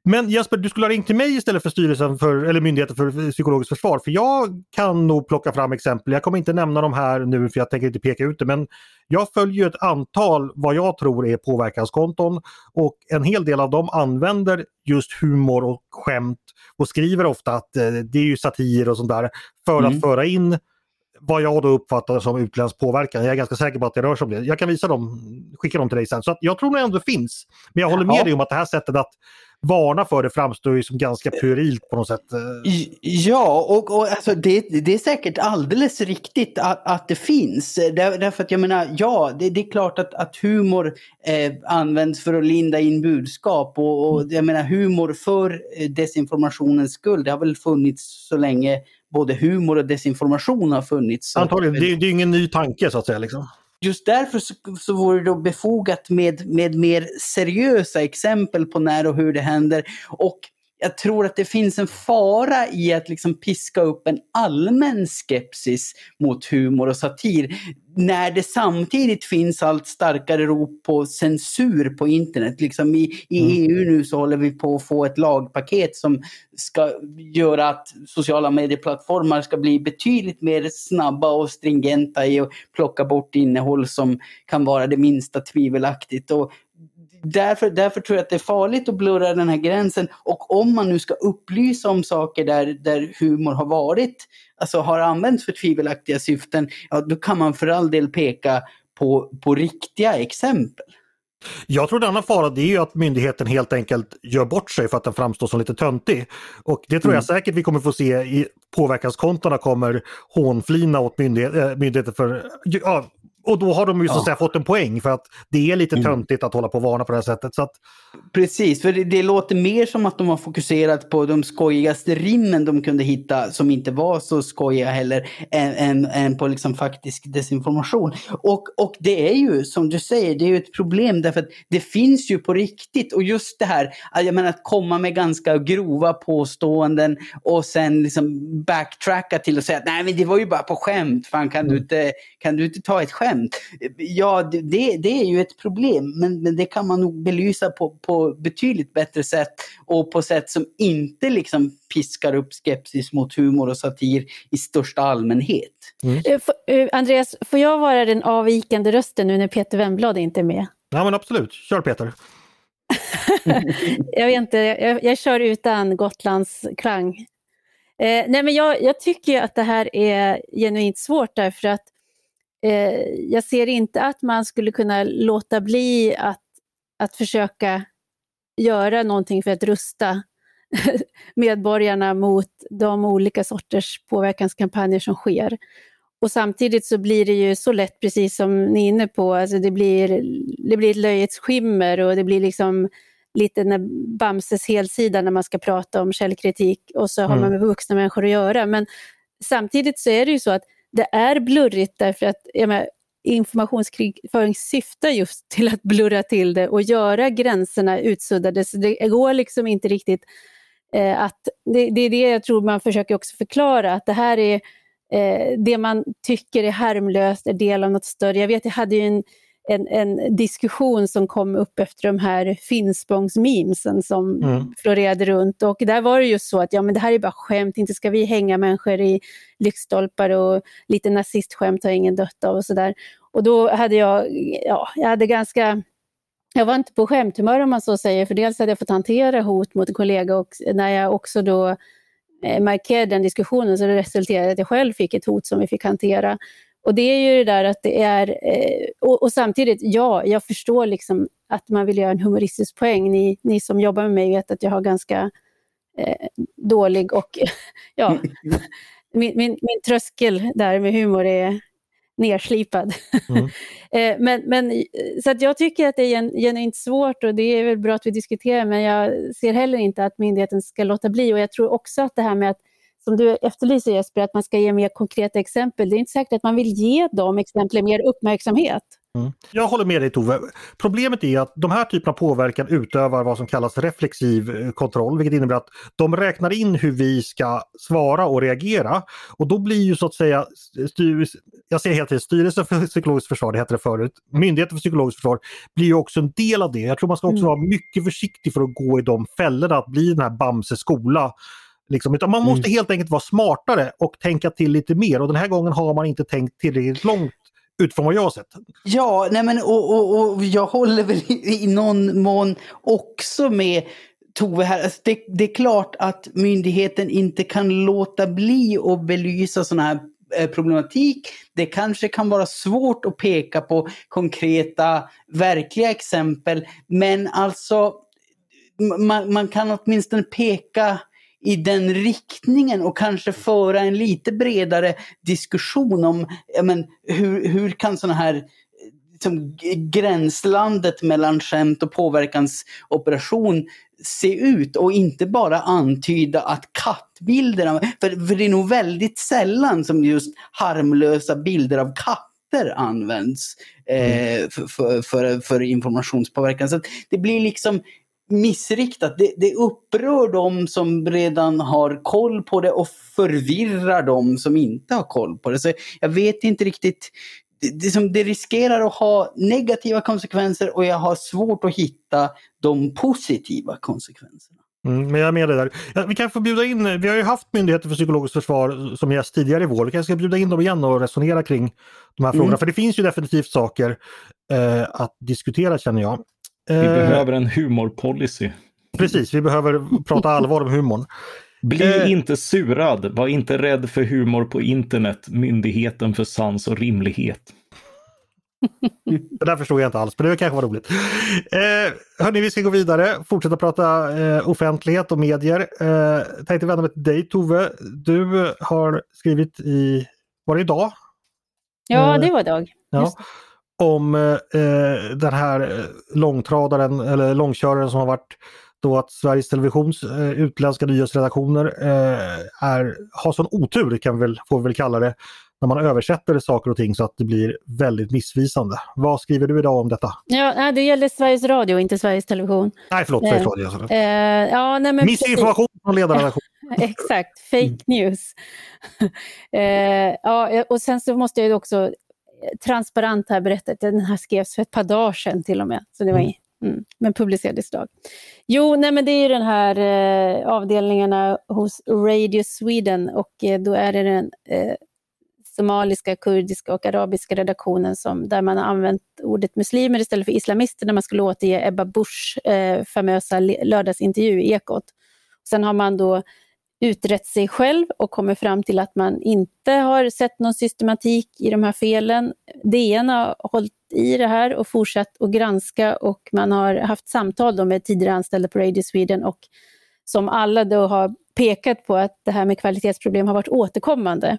Men Jesper, du skulle ha ringt till mig istället för styrelsen för, eller Myndigheten för psykologiskt försvar. För jag kan nog plocka fram exempel. Jag kommer inte nämna dem här nu för jag tänker inte peka ut det. Men jag följer ett antal vad jag tror är påverkanskonton och en hel del av dem använder just humor och skämt och skriver ofta att eh, det är ju satir och sånt där för mm. att föra in vad jag då uppfattar som utländsk påverkan. Jag är ganska säker på att det rör sig om det. Jag kan visa dem, skicka dem till dig sen. Så jag tror nog ändå finns. Men jag håller med ja. dig om att det här sättet att varna för det framstår ju som ganska purilt på något sätt. Ja, och, och alltså det, det är säkert alldeles riktigt att, att det finns. Där, därför att jag menar, ja, det, det är klart att, att humor eh, används för att linda in budskap och, och jag menar humor för desinformationens skull, det har väl funnits så länge både humor och desinformation har funnits. Antagligen, det, det är ju ingen ny tanke så att säga. Liksom. Just därför så, så vore det då befogat med, med mer seriösa exempel på när och hur det händer. Och jag tror att det finns en fara i att liksom piska upp en allmän skepsis mot humor och satir när det samtidigt finns allt starkare rop på censur på internet. Liksom i, i mm. EU nu så håller vi på att få ett lagpaket som ska göra att sociala medieplattformar ska bli betydligt mer snabba och stringenta i att plocka bort innehåll som kan vara det minsta tvivelaktigt. Och därför, därför tror jag att det är farligt att blurra den här gränsen. Och om man nu ska upplysa om saker där, där humor har varit, alltså har använts för tvivelaktiga syften, ja då kan man för all del peka på, på riktiga exempel. Jag tror en annan fara det är ju att myndigheten helt enkelt gör bort sig för att den framstår som lite töntig. Och det tror jag mm. säkert vi kommer få se i påverkanskontona kommer hånflina åt myndighet, äh, myndigheter för ja, och då har de ju så att säga fått en poäng för att det är lite mm. töntigt att hålla på och varna på det här sättet. Så att... Precis, för det, det, låter mer som att de har fokuserat på de skojigaste rimmen de kunde hitta som inte var så skojiga heller än, än, än på liksom faktisk desinformation. Och, och det är ju som du säger, det är ju ett problem därför att det finns ju på riktigt och just det här, jag menar att komma med ganska grova påståenden och sen liksom backtracka till att säga att nej men det var ju bara på skämt, fan kan, mm. du, inte, kan du inte ta ett skämt? Skämt. Ja, det, det är ju ett problem, men, men det kan man nog belysa på, på betydligt bättre sätt och på sätt som inte liksom piskar upp skepsis mot humor och satir i största allmänhet. Mm. Uh, Andreas, får jag vara den avvikande rösten nu när Peter Wemblad inte är med? Ja men absolut, kör Peter. jag vet inte, jag, jag kör utan Gotlands klang. Eh, nej men jag, jag, tycker att det här är genuint svårt därför att eh, jag ser inte att man skulle kunna låta bli att, att försöka göra någonting för att rusta medborgarna mot de olika sorters påverkanskampanjer som sker. Och samtidigt så blir det ju så lätt, precis som ni är inne på, alltså det, blir, det blir ett löjets skimmer och det blir liksom lite när Bamses helsida när man ska prata om källkritik och så mm. har man med vuxna människor att göra. Men samtidigt så är det ju så att det är blurrigt därför att menar, informationskrigföring syftar just till att blurra till det och göra gränserna utsuddade. Så det går liksom inte riktigt eh, att... Det, det, är det jag tror man försöker också förklara, att det här är eh, det man tycker är harmlöst är del av något större. Jag vet, jag hade ju en en, en diskussion som kom upp efter de här Finspångs-memesen som mm. florerade runt. Och där var det just så att ja, men det här är bara skämt, inte ska vi hänga människor i lyktstolpar och lite nazistskämt har ingen dött av och sådär. Och då hade jag, ja, jag hade ganska jag var inte på skämthumör om man så säger, för dels hade jag fått hantera hot mot en kollega och när jag också då eh, markerade den diskussionen så det resulterade i att jag själv fick ett hot som vi fick hantera. Och det är ju det där att det är, eh, och, och, samtidigt, ja, jag förstår liksom att man vill göra en humoristisk poäng. Ni, ni som jobbar med mig vet att jag har ganska eh, dålig och, ja, min, min, min tröskel där med humor är nerslipad. Mm. Eh, men, men, så att jag tycker att det är genuint svårt och det är väl bra att vi diskuterar, men jag ser heller inte att myndigheten ska låta bli och jag tror också att det här med att som du efterlyser Jesper, att man ska ge mer konkreta exempel. Det är inte säkert att man vill ge de exemplen mer uppmärksamhet. Mm. Jag håller med dig Tove. Problemet är att de här typerna av påverkan utövar vad som kallas reflexiv eh, kontroll, vilket innebär att de räknar in hur vi ska svara och reagera. Och då blir ju så att säga, styr, jag säger helt enkelt Styrelsen för psykologiskt försvar, det hette det förut, Myndigheten för psykologiskt försvar blir ju också en del av det. Jag tror man ska också mm. vara mycket försiktig för att gå i de fällorna, att bli den här Bamse skola Liksom, utan man måste mm. helt enkelt vara smartare och tänka till lite mer och den här gången har man inte tänkt tillräckligt långt utifrån vad jag har sett. Ja, nej men, och, och, och jag håller väl i, i någon mån också med Tove här. Alltså det, det, är klart att myndigheten inte kan låta bli att belysa sådana här eh, problematik. Det kanske kan vara svårt att peka på konkreta, verkliga exempel. Men alltså, man, man kan åtminstone peka i den riktningen och kanske föra en lite bredare diskussion om men, hur, hur kan sådana här liksom, gränslandet mellan skämt och påverkansoperation se ut och inte bara antyda att kattbilderna, för, för det är nog väldigt sällan som just harmlösa bilder av katter används eh, för, för, för, för informationspåverkan. Så det blir liksom missriktat. Det, det upprör de som redan har koll på det och förvirrar de som inte har koll på det. Så jag vet inte riktigt. Det, som, det riskerar att ha negativa konsekvenser och jag har svårt att hitta de positiva konsekvenserna. Mm, men jag är med dig där. Ja, vi kan få bjuda in, vi har ju haft Myndigheten för psykologiskt försvar som gäst tidigare i vår. Vi kanske ska bjuda in dem igen och resonera kring de här frågorna. Mm. För det finns ju definitivt saker eh, att diskutera känner jag. Vi eh, behöver en humorpolicy. Precis, vi behöver prata allvar om humorn. Bli eh, inte surad, var inte rädd för humor på internet, Myndigheten för sans och rimlighet. det där förstår jag inte alls, men det kanske var roligt. Eh, hörni, vi ska gå vidare, fortsätta prata eh, offentlighet och medier. Eh, tänkte vända mig till dig Tove. Du har skrivit i, var det idag? Ja, eh, det var idag. Ja om eh, den här eh, långtradaren eller långköraren som har varit då att Sveriges Televisions eh, utländska nyhetsredaktioner eh, är, har sån otur kan vi väl, får vi väl kalla det, när man översätter saker och ting så att det blir väldigt missvisande. Vad skriver du idag om detta? Ja, det gäller Sveriges Radio, inte Sveriges Television. Nej, förlåt, Sveriges Radio. Alltså. Eh, ja, nej, men Missinformation från ledarredaktionen. Exakt, fake news. eh, ja, och sen så måste jag också transparent här berättat, den här skrevs för ett par dagar sedan till och med. Så det var mm. Mm, men publicerades idag. Jo, nej men det är ju den här eh, avdelningarna hos Radio Sweden och eh, då är det den eh, somaliska, kurdiska och arabiska redaktionen som, där man har använt ordet muslimer istället för islamister när man skulle återge Ebba Buschs eh, famösa lördagsintervju i Ekot. Sen har man då utrett sig själv och kommit fram till att man inte har sett någon systematik i de här felen. DN har hållit i det här och fortsatt att granska och man har haft samtal med tidigare anställda på Radio Sweden och som alla då har pekat på att det här med kvalitetsproblem har varit återkommande.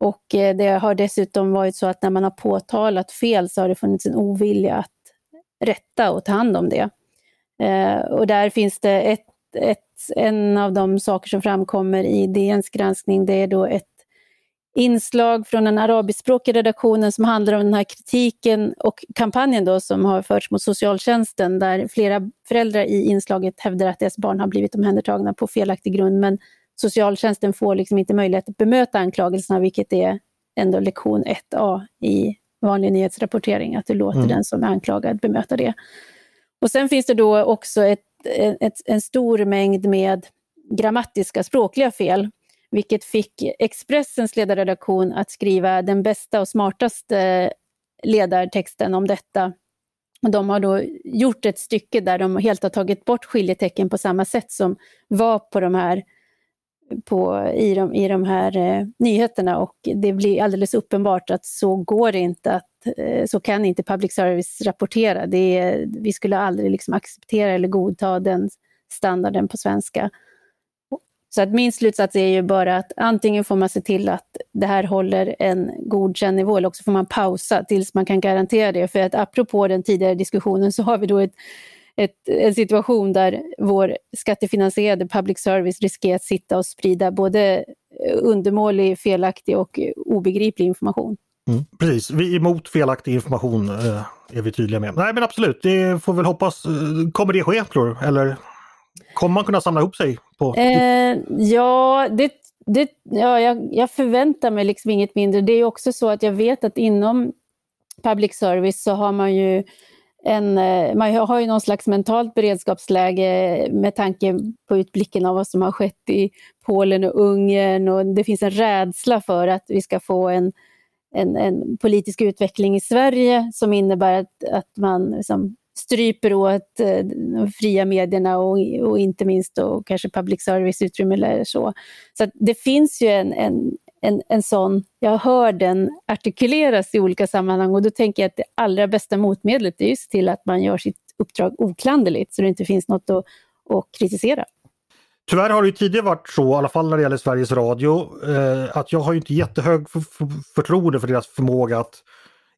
Och eh, det har dessutom varit så att när man har påtalat fel så har det funnits en ovilja att rätta och ta hand om det. Eh, och där finns det ett, ett en av de saker som framkommer i DNs granskning, det är då ett inslag från den arabiskspråkiga redaktionen som handlar om den här kritiken och kampanjen då som har förts mot socialtjänsten där flera föräldrar i inslaget hävdar att deras barn har blivit omhändertagna på felaktig grund men socialtjänsten får liksom inte möjlighet att bemöta anklagelserna vilket är ändå lektion 1A i vanlig nyhetsrapportering, att du låter mm. den som är anklagad bemöta det. Och sen finns det då också ett ett, en stor mängd med grammatiska, språkliga fel, vilket fick Expressens ledarredaktion att skriva den bästa och smartaste eh, ledartexten om detta. De har då gjort ett stycke där de helt har tagit bort skiljetecken på samma sätt som var på de här, på, i, de, i de här eh, nyheterna och det blir alldeles uppenbart att så går det inte att Eh, så kan inte public service rapportera. Det är, vi skulle aldrig liksom acceptera eller godta den standarden på svenska. Så att min slutsats är ju bara att antingen får man se till att det här håller en godkänd nivå eller också får man pausa tills man kan garantera det. För att apropå den tidigare diskussionen så har vi då ett, ett, en situation där vår skattefinansierade public service riskerar att sitta och sprida både undermålig, felaktig och obegriplig information. Mm, precis, vi är emot felaktig information eh, är vi tydliga med. Nej men absolut, det får väl hoppas. Eh, kommer det ske tror du? Eller kommer man kunna samla ihop sig? på? Eh, ja, det, det, ja jag, jag, förväntar mig liksom inget mindre. Det är också så att jag vet att inom public service så har man ju en, eh, man har ju någon slags mentalt beredskapsläge med tanke på utblicken av vad som har skett i Polen och Ungern och det finns en rädsla för att vi ska få en en, en politisk utveckling i Sverige som innebär att, att man liksom stryper åt eh, de fria medierna och, och inte minst då kanske public service-utrymme eller så. Så det finns ju en, en, en, en sån, jag hör den artikuleras i olika sammanhang och då tänker jag att det allra bästa motmedlet är ju se till att man gör sitt uppdrag oklanderligt så det inte finns något att, att kritisera. Tyvärr har det tidigare varit så, i alla fall när det gäller Sveriges Radio, eh, att jag har inte jättehög förtroende för deras förmåga att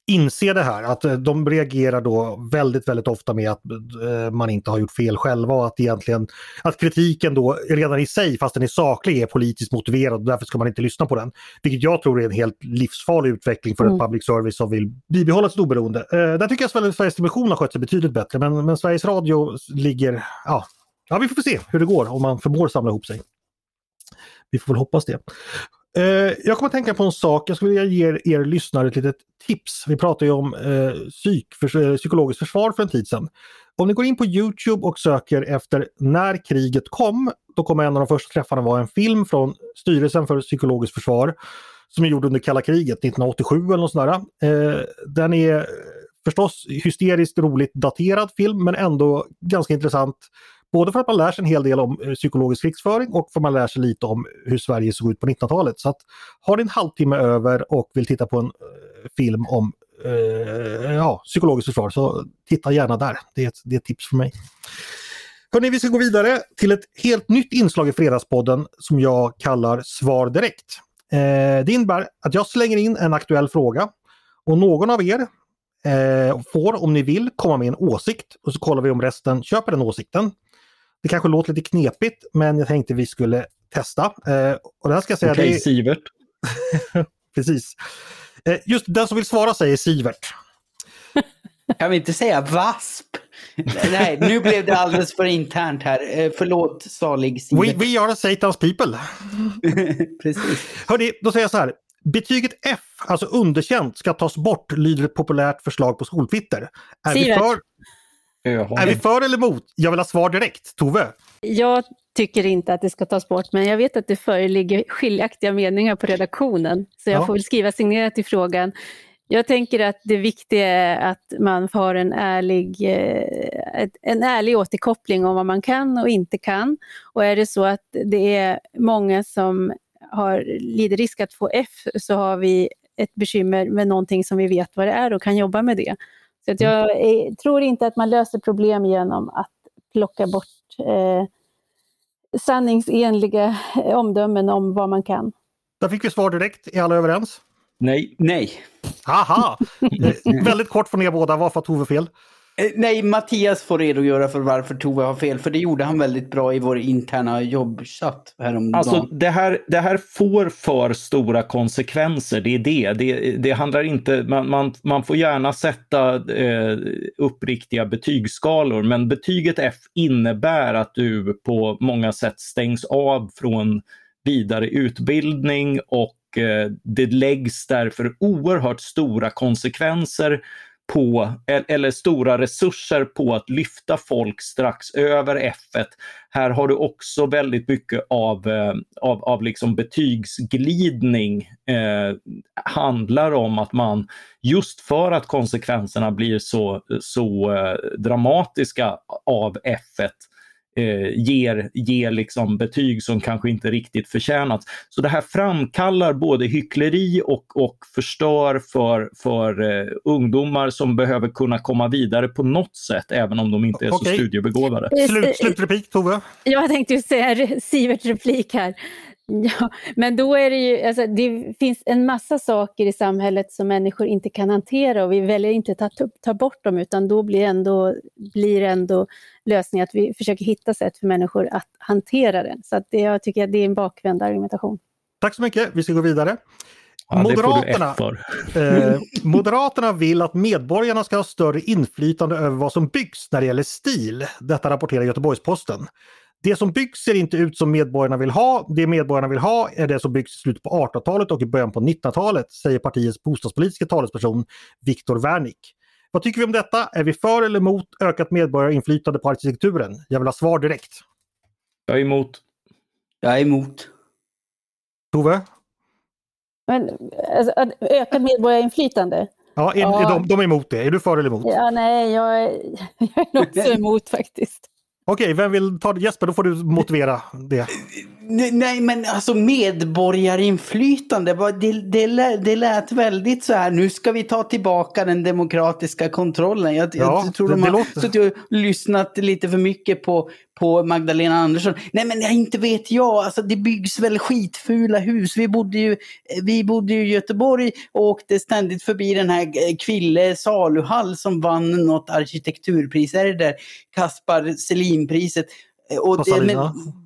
inse det här. Att eh, de reagerar då väldigt, väldigt ofta med att eh, man inte har gjort fel själva och att egentligen att kritiken då redan i sig, fast den är saklig, är politiskt motiverad och därför ska man inte lyssna på den. Vilket jag tror är en helt livsfarlig utveckling för Mm. ett public service som vill bibehålla sitt oberoende. Eh, där tycker jag att Sveriges Television har skött sig betydligt bättre men, men Sveriges Radio ligger, ja, ja vi får se hur det går om man förmår samla ihop sig. Vi får väl hoppas det. Eh, jag kommer att tänka på en sak, jag skulle vilja ge er, er lyssnare ett litet tips. Vi pratade ju om eh, psyk, för, eh, psykologiskt försvar för en tid sedan. Om ni går in på Youtube och söker efter När kriget kom, då kommer en av de första träffarna vara en film från Styrelsen för psykologiskt försvar som är gjord under kalla kriget 1987 eller något sånt där. Eh, den är eh, förstås hysteriskt roligt daterad film men ändå ganska intressant Både för att man lär sig en hel del om eh, psykologisk krigsföring och för att man lär sig lite om eh, hur Sverige såg ut på 1900-talet. Så att har ni en halvtimme över och vill titta på en eh, film om eh, ja, psykologiskt försvar så titta gärna där. Det är ett, det är ett tips för mig. Hörrni, vi ska gå vidare till ett helt nytt inslag i Fredagspodden som jag kallar Svar direkt. Eh, det innebär att jag slänger in en aktuell fråga och någon av er eh, får, om ni vill, komma med en åsikt och så kollar vi om resten köper den åsikten. Det kanske låter lite knepigt men jag tänkte vi skulle testa. Eh, och det här ska jag säga, Okej, det är, Sivert. precis. Eh, just den som vill svara säger Sivert. Kan vi inte säga VASP? Nej, nu blev det alldeles för internt här. Eh, förlåt, salig We, Sivert. we are Satan's people. Precis. Hörni, då säger jag så här. Betyget F, alltså underkänt, ska tas bort, lyder ett populärt förslag på skoltwitter. Är vi, Sivert. för, Jaha. är vi för eller emot? Jag vill ha svar direkt. Tove? Jag tycker inte att det ska tas bort, men jag vet att det föreligger skiljaktiga meningar på redaktionen. Så jag Ja. får väl skriva signerat i frågan. Jag tänker att det viktiga är att man får en ärlig, eh, en ärlig återkoppling om vad man kan och inte kan. Och är det så att det är många som har, lider risk att få F så har vi ett bekymmer med någonting som vi vet vad det är och kan jobba med det. Så att jag eh, tror inte att man löser problem genom att plocka bort eh, sanningsenliga eh, omdömen om vad man kan. Där fick vi svar direkt. Är alla överens? Nej. Nej. Haha! Eh, väldigt kort från er båda. Varför har Tove fel? Eh, nej, Mattias får redogöra för varför Tove har fel, för det gjorde han väldigt bra i vår interna jobbchatt häromdagen. Alltså det här, det här får för stora konsekvenser, det är det. Det, det handlar inte, man, man, man får gärna sätta eh, uppriktiga betygsskalor men betyget F innebär att du på många sätt stängs av från vidare utbildning och eh, det läggs därför oerhört stora konsekvenser på, eller stora resurser på att lyfta folk strax över F1. Här har du också väldigt mycket av, eh, av, av liksom betygsglidning. Eh, handlar om att man, just för att konsekvenserna blir så, så eh, dramatiska av F1, eh, ger, ger liksom betyg som kanske inte riktigt förtjänats. Så det här framkallar både hyckleri och, och förstör för, för eh, ungdomar som behöver kunna komma vidare på något sätt, även om de inte är så Okej. studiebegåvade. Slut, slutreplik Tove? Jag tänkte ju säga Siverts replik här. Ja, men då är det ju, alltså, det finns en massa saker i samhället som människor inte kan hantera och vi väljer inte att ta, ta bort dem utan då blir ändå, blir ändå lösningen att vi försöker hitta sätt för människor att hantera den. Så att det, jag tycker att det är en bakvänd argumentation. Tack så mycket. Vi ska gå vidare. Ja, Moderaterna, eh, Moderaterna vill att medborgarna ska ha större inflytande över vad som byggs när det gäller stil. Detta rapporterar Göteborgs-Posten. Det som byggs ser inte ut som medborgarna vill ha. Det medborgarna vill ha är det som byggs i slutet på 1800-talet och i början på 1900-talet, säger partiets bostadspolitiska talesperson Viktor Wernick. Vad tycker vi om detta? Är vi för eller emot ökat medborgarinflytande på arkitekturen? Jag vill ha svar direkt. Jag är emot. Jag är emot. Tove? Men, alltså, ökad medborgarinflytande? Ja, är, Ja. Är de, de är emot det. Är du för eller emot? Ja, nej, jag är, jag är nog så emot faktiskt. Okej, vem vill ta det? Jesper, då får du motivera det. Nej, men alltså medborgarinflytande, det, det, det lät väldigt så här, nu ska vi ta tillbaka den demokratiska kontrollen. Jag, ja, jag tror det, de har låter... och lyssnat lite för mycket på, på Magdalena Andersson. Nej, men inte vet jag, alltså det byggs väl skitfula hus. Vi bodde ju, vi bodde ju i Göteborg och åkte ständigt förbi den här Kville saluhall som vann något arkitekturpris. Är det där Kaspar Selinpriset? Eh, och det, men,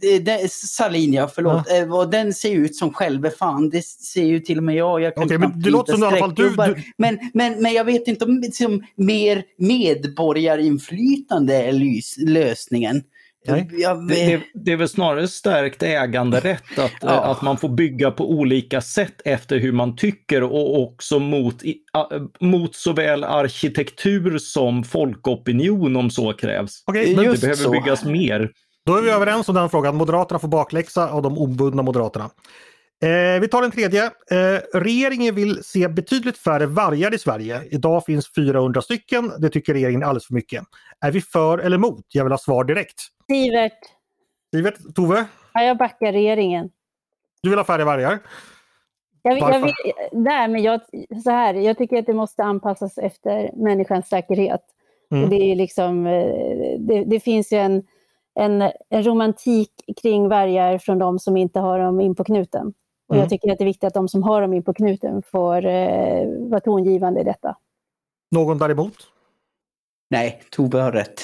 det, det, Salin, ja, förlåt. Ja. Eh, och den ser ut som själva fan. Det ser ju till och med jag. jag kan okay, men det låter som i alla fall du, du... Men, men, men jag vet inte om liksom, mer medborgarinflytande är lösningen. Det, det, det, är väl snarare stärkt äganderätt, att, ja. att man får bygga på olika sätt efter hur man tycker och också mot, mot såväl arkitektur som folkopinion om så krävs. Okay, det behöver så. byggas mer. Då är vi överens om den frågan. Moderaterna får bakläxa av de obundna Moderaterna. Eh, vi tar den tredje. Eh, regeringen vill se betydligt färre vargar i Sverige. Idag finns 400 stycken. Det tycker regeringen är alldeles för mycket. Är vi för eller emot? Jag vill ha svar direkt. Sivert. Sivert, Tove? Ja, jag backar regeringen. Du vill ha färre vargar? Jag, jag vill, nej, men jag, så här, jag tycker att det måste anpassas efter människans säkerhet. Mm. det, är liksom, eh, det, det, finns ju en, en, en romantik kring vargar från de som inte har dem in på knuten. Och mm. Jag tycker att det är viktigt att de som har dem in på knuten får eh, vara tongivande i detta. Någon däremot? Nej, Tove har rätt.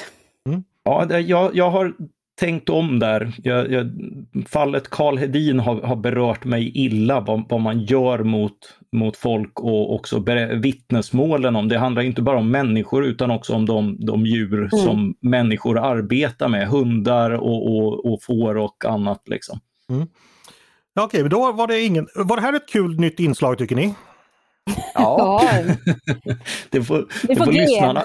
Mm. Ja, jag, jag har tänkt om där. Jag, jag, fallet Karl Hedin har, har berört mig illa vad, vad, man gör mot, mot folk och också vittnesmålen om. Det handlar inte bara om människor utan också om de, de djur mm. som människor arbetar med. Hundar och, och, och får och annat. Liksom. Mm. Okej, okay, då var det ingen... Var det här ett kul nytt inslag tycker ni? Ja. det får, det får, får lyssnarna,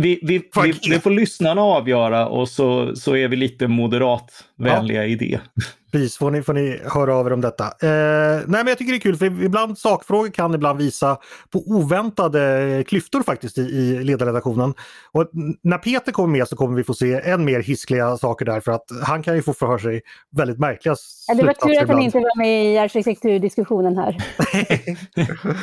vi, vi, vi, det får lyssnarna avgöra och så, så är vi lite moderatvänliga ja. i det. Precis, får ni, får ni höra av er om detta. Eh, nej men jag tycker det är kul för ibland sakfrågor kan ibland visa på oväntade klyftor faktiskt i, i ledarredaktionen. Och när Peter kommer med så kommer vi få se än mer hiskliga saker där för att han kan ju få för sig väldigt märkliga ja, Det var tur att han inte var med i arkitekturdiskussionen här.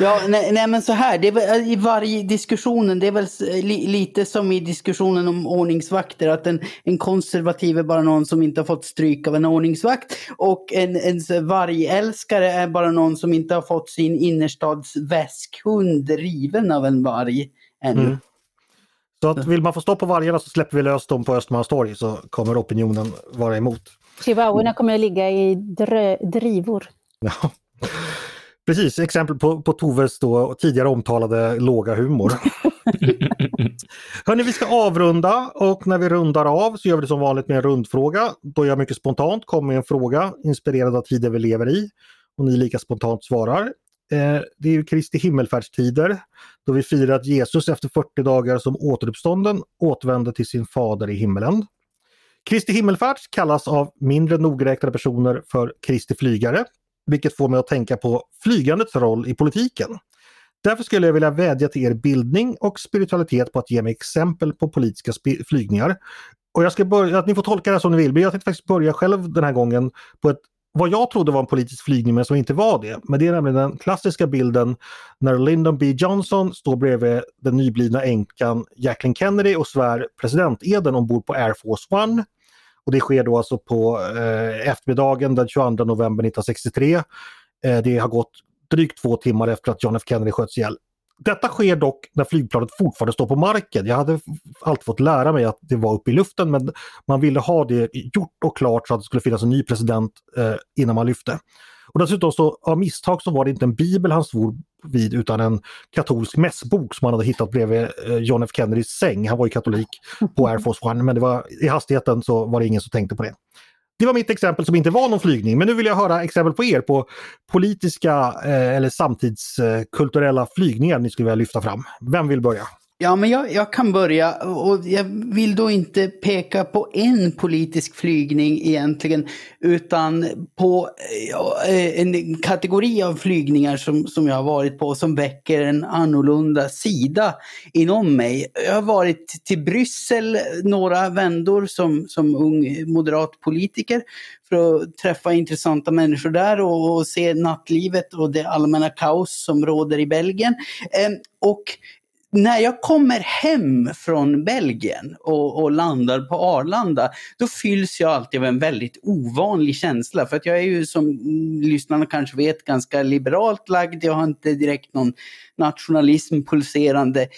ja, nej, nej, men så här, det är, i varje diskussionen, det är väl li, lite som i diskussionen om ordningsvakter, att en, en konservativ är bara någon som inte har fått stryk av en ordningsvakt och en, en vargälskare är bara någon som inte har fått sin innerstadsväskhund riven av en varg ännu. Mm. Så att vill man få stopp på vargarna så släpper vi lös dem på Östermalmstorg så kommer opinionen vara emot. Chihuahuorna kommer att ligga i drö, drivor. Ja. Precis, exempel på, på Toves då tidigare omtalade låga humor. Hörni, vi ska avrunda och när vi rundar av så gör vi det som vanligt med en rundfråga. Då jag mycket spontant kommer med en fråga inspirerad av tiden vi lever i och ni lika spontant svarar. Eh, det är ju Kristi himmelfärdstider då vi firar att Jesus efter 40 dagar som återuppstånden återvände till sin fader i himmelen. Kristi himmelfärd kallas av mindre nogräknade personer för Kristi flygare, vilket får mig att tänka på flygandets roll i politiken. Därför skulle jag vilja vädja till er bildning och spiritualitet på att ge mig exempel på politiska flygningar. Och jag ska börja, att ni får tolka det som ni vill, men jag tänkte faktiskt börja själv den här gången på ett vad jag trodde var en politisk flygning men som inte var det. Men det är nämligen den klassiska bilden när Lyndon B Johnson står bredvid den nyblivna änkan Jacqueline Kennedy och svär presidenteden ombord på Air Force One. Och det sker då alltså på eh, eftermiddagen den 22 november 1963. Eh, det har gått drygt två timmar efter att John F Kennedy sköts ihjäl. Detta sker dock när flygplanet fortfarande står på marken. Jag hade alltid fått lära mig att det var uppe i luften men man ville ha det gjort och klart så att det skulle finnas en ny president eh, innan man lyfte. Och dessutom så av misstag så var det inte en bibel han svor vid utan en katolsk mässbok som han hade hittat bredvid eh, John F Kennedys säng. Han var ju katolik på Air Force One men det var, i hastigheten så var det ingen som tänkte på det. Det var mitt exempel som inte var någon flygning, men nu vill jag höra exempel på er på politiska eh, eller samtidskulturella flygningar ni skulle vilja lyfta fram. Vem vill börja? Ja, men jag, jag, kan börja och jag vill då inte peka på en politisk flygning egentligen, utan på eh, en kategori av flygningar som, som jag har varit på som väcker en annorlunda sida inom mig. Jag har varit till Bryssel några vändor som, som ung moderat politiker för att träffa intressanta människor där och, och se nattlivet och det allmänna kaos som råder i Belgien. Eh, och när jag kommer hem från Belgien och, och, landar på Arlanda, då fylls jag alltid av en väldigt ovanlig känsla. För att jag är ju som lyssnarna kanske vet ganska liberalt lagd. Jag har inte direkt någon nationalism pulserande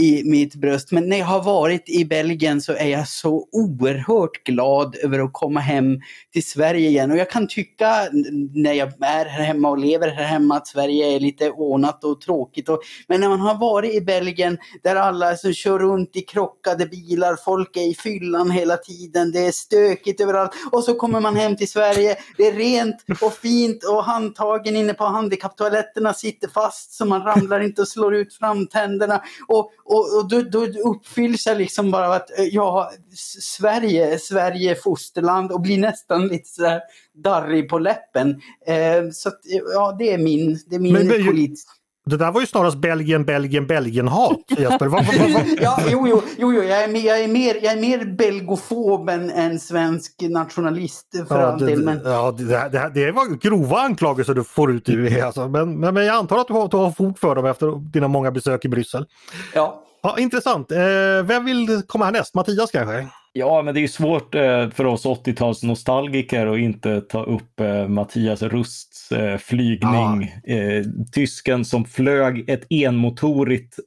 i mitt bröst. Men när jag har varit i Belgien så är jag så oerhört glad över att komma hem till Sverige igen. Och jag kan tycka när jag är här hemma och lever här hemma att Sverige är lite ordnat och tråkigt. Och, men när man har varit i Belgien där alla som kör runt i krockade bilar, folk är i fyllan hela tiden, det är stökigt överallt. Och så kommer man hem till Sverige, det är rent och fint och handtagen inne på handikapptoaletterna sitter fast så man ramlar inte och slår ut framtänderna. Och, och, och då, då uppfylls jag liksom bara av att eh, ja, Sverige, Sverige fosterland och blir nästan lite sådär darrig på läppen. Eh, så att, ja, det är min, det är min men, men, politiska... Det där var ju snarast Belgien, Belgien, Belgien-hat Jesper. Va, va, va, ja, jo, jo, jo, jo jag, är mer, jag, är mer, jag är mer belgofob än, än svensk nationalist för ja, all del. Men... Ja, det, det, det var grova anklagelser du får ut ur alltså. men, men, men jag antar att du har, du har fog för dem efter dina många besök i Bryssel. Ja. ja intressant. Eh, vem vill komma härnäst? Mattias kanske? Ja, men det är svårt eh, för oss 80-talsnostalgiker att inte ta upp eh, Mattias Rusts eh, flygning. Ja. Eh, tysken som flög ett enmotorigt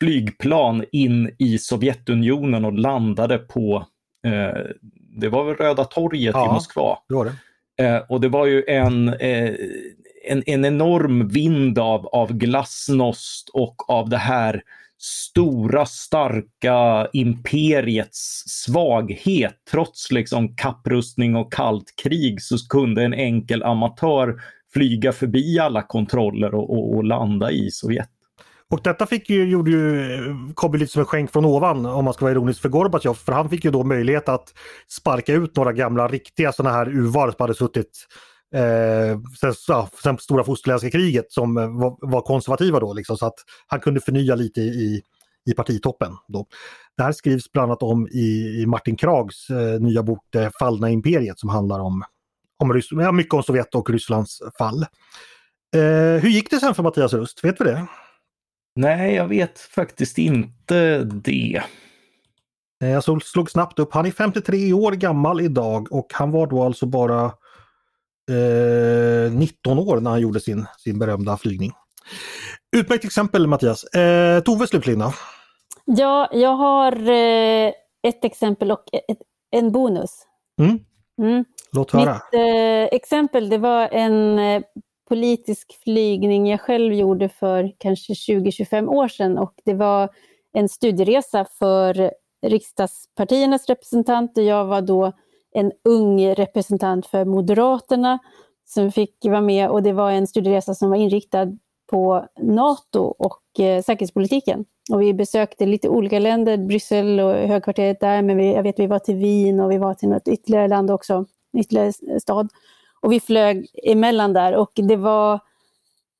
flygplan in i Sovjetunionen och landade på, det var väl Röda torget ja, i Moskva. Det det. och det var ju en en, en enorm vind av, av glasnost och av det här stora starka imperiets svaghet. Trots liksom kapprustning och kallt krig så kunde en enkel amatör flyga förbi alla kontroller och, och, och landa i Sovjet. Och detta fick ju, gjorde ju, kom ju lite som en skänk från ovan om man ska vara ironisk för Gorbatjov. För han fick ju då möjlighet att sparka ut några gamla riktiga sådana här uvar som hade suttit eh, sen, ja, sen stora fosterländska kriget som var, var, konservativa då. Liksom, så att han kunde förnya lite i, i partitoppen. Då. Det här skrivs bland annat om i, i Martin Krags eh, nya bok Det fallna imperiet som handlar om, om Rys ja, mycket om Sovjet och Rysslands fall. Eh, hur gick det sen för Mattias Rust? Vet vi det? Nej, jag vet faktiskt inte det. Eh, jag slog snabbt upp, han är 53 år gammal idag och han var då alltså bara eh, 19 år när han gjorde sin, sin berömda flygning. Utmärkt exempel Mattias. Eh, Tove slutligen då? Ja, jag har eh, ett exempel och ett, en bonus. Mm. Mm. Låt höra. Mitt eh, exempel det var en eh, politisk flygning jag själv gjorde för kanske 20-25 år sedan och det var en studieresa för riksdagspartiernas representanter. Jag var då en ung representant för Moderaterna som fick vara med och det var en studieresa som var inriktad på NATO och eh, säkerhetspolitiken. Och vi besökte lite olika länder, Bryssel och högkvarteret där, men vi, jag vet vi var till Wien och vi var till något ytterligare land också, ytterligare stad. Och vi flög emellan där och det var,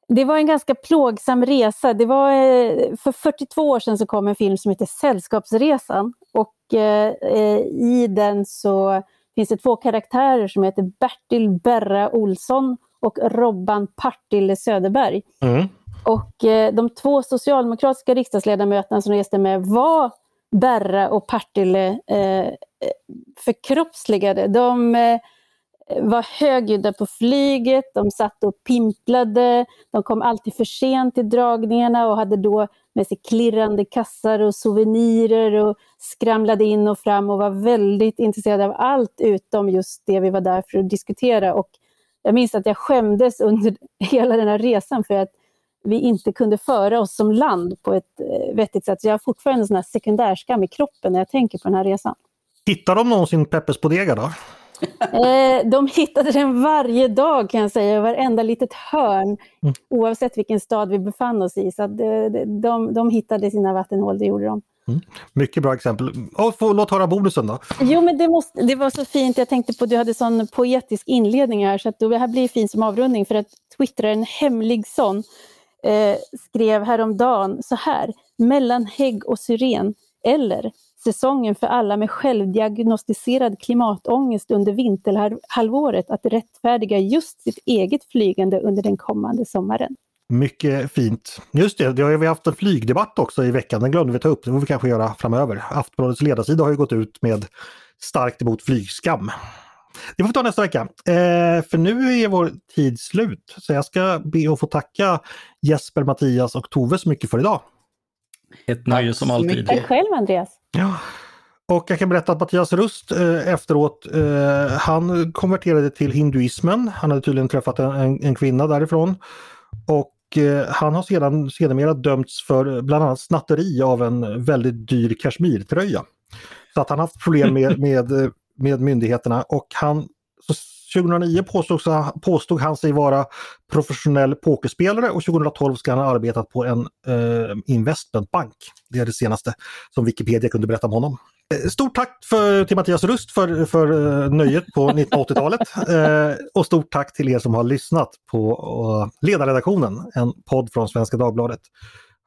det var en ganska plågsam resa. Det var, eh, för 42 år sedan så kom en film som heter Sällskapsresan och eh, eh, i den så finns det två karaktärer som heter Bertil Berra Olsson och Robban Partille Söderberg. Mm. Och eh, de två socialdemokratiska riksdagsledamöterna som reste med var Berra och Partille eh, förkroppsligade. De eh, var högljudda på flyget, de satt och pimplade, de kom alltid för sent till dragningarna och hade då med sig klirrande kassar och souvenirer och skramlade in och fram och var väldigt intresserade av allt utom just det vi var där för att diskutera. Och jag minns att jag skämdes under hela den här resan för att vi inte kunde föra oss som land på ett eh, vettigt sätt. Så jag har fortfarande en sån här sekundärskam i kroppen när jag tänker på den här resan. Hittar de någonsin Peppes Bodega då? Eh, de hittade den varje dag kan jag säga, varenda litet hörn, mm. oavsett vilken stad vi befann oss i. Så de, de, de hittade sina vattenhål, det gjorde de. Mm. Mycket bra exempel. Och låt höra bonusen då. Jo, men det, måste, det var så fint. Jag tänkte på du hade sån poetisk inledning här, så att det här blir fint som avrundning för att twittraren Hemlig sån eh, skrev häromdagen så här. Mellan hägg och syren, eller säsongen för alla med självdiagnostiserad klimatångest under vinterhalvåret att rättfärdiga just sitt eget flygande under den kommande sommaren. Mycket fint. Just det, det har vi haft en flygdebatt också i veckan, den glömde vi ta upp, det får vi kanske göra framöver. Aftonbladets ledarsida har ju gått ut med starkt emot flygskam. Det får vi ta nästa vecka. Eh, för nu är vår tid slut. Så jag ska be att få tacka Jesper, Mattias och Tove så mycket för idag. Ett nöje som alltid. Tack själv Andreas. Ja. Och jag kan berätta att Mattias Rust eh, efteråt, eh, han konverterade till hinduismen. Han hade tydligen träffat en, en kvinna därifrån. Och eh, han har sedan sedermera dömts för bland annat snatteri av en väldigt dyr kashmirtröja. Så att han haft problem med, med, med myndigheterna och han 2009 påstod, påstod han sig vara professionell pokerspelare och 2012 ska han ha arbetat på en eh, investmentbank. Det är det senaste som Wikipedia kunde berätta om honom. Eh, stort tack för, till Mattias Rust för, för eh, nöjet på 1980-talet. Eh, och stort tack till er som har lyssnat på eh, Ledarredaktionen, en podd från Svenska Dagbladet.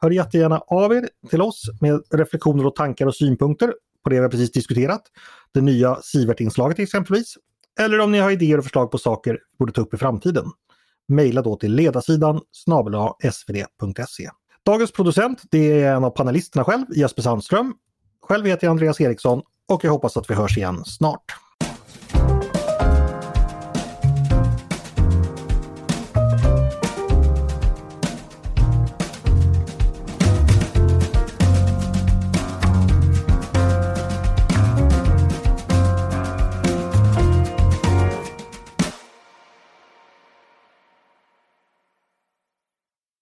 Hör jättegärna av er till oss med reflektioner och tankar och synpunkter på det vi har precis diskuterat. Det nya Sivert-inslaget exempelvis. Eller om ni har idéer och förslag på saker vi borde ta upp i framtiden. Mejla då till ledarsidan snabel svd.se. Dagens producent det är en av panelisterna själv, Jesper Sandström. Själv heter jag Andreas Eriksson och jag hoppas att vi hörs igen snart.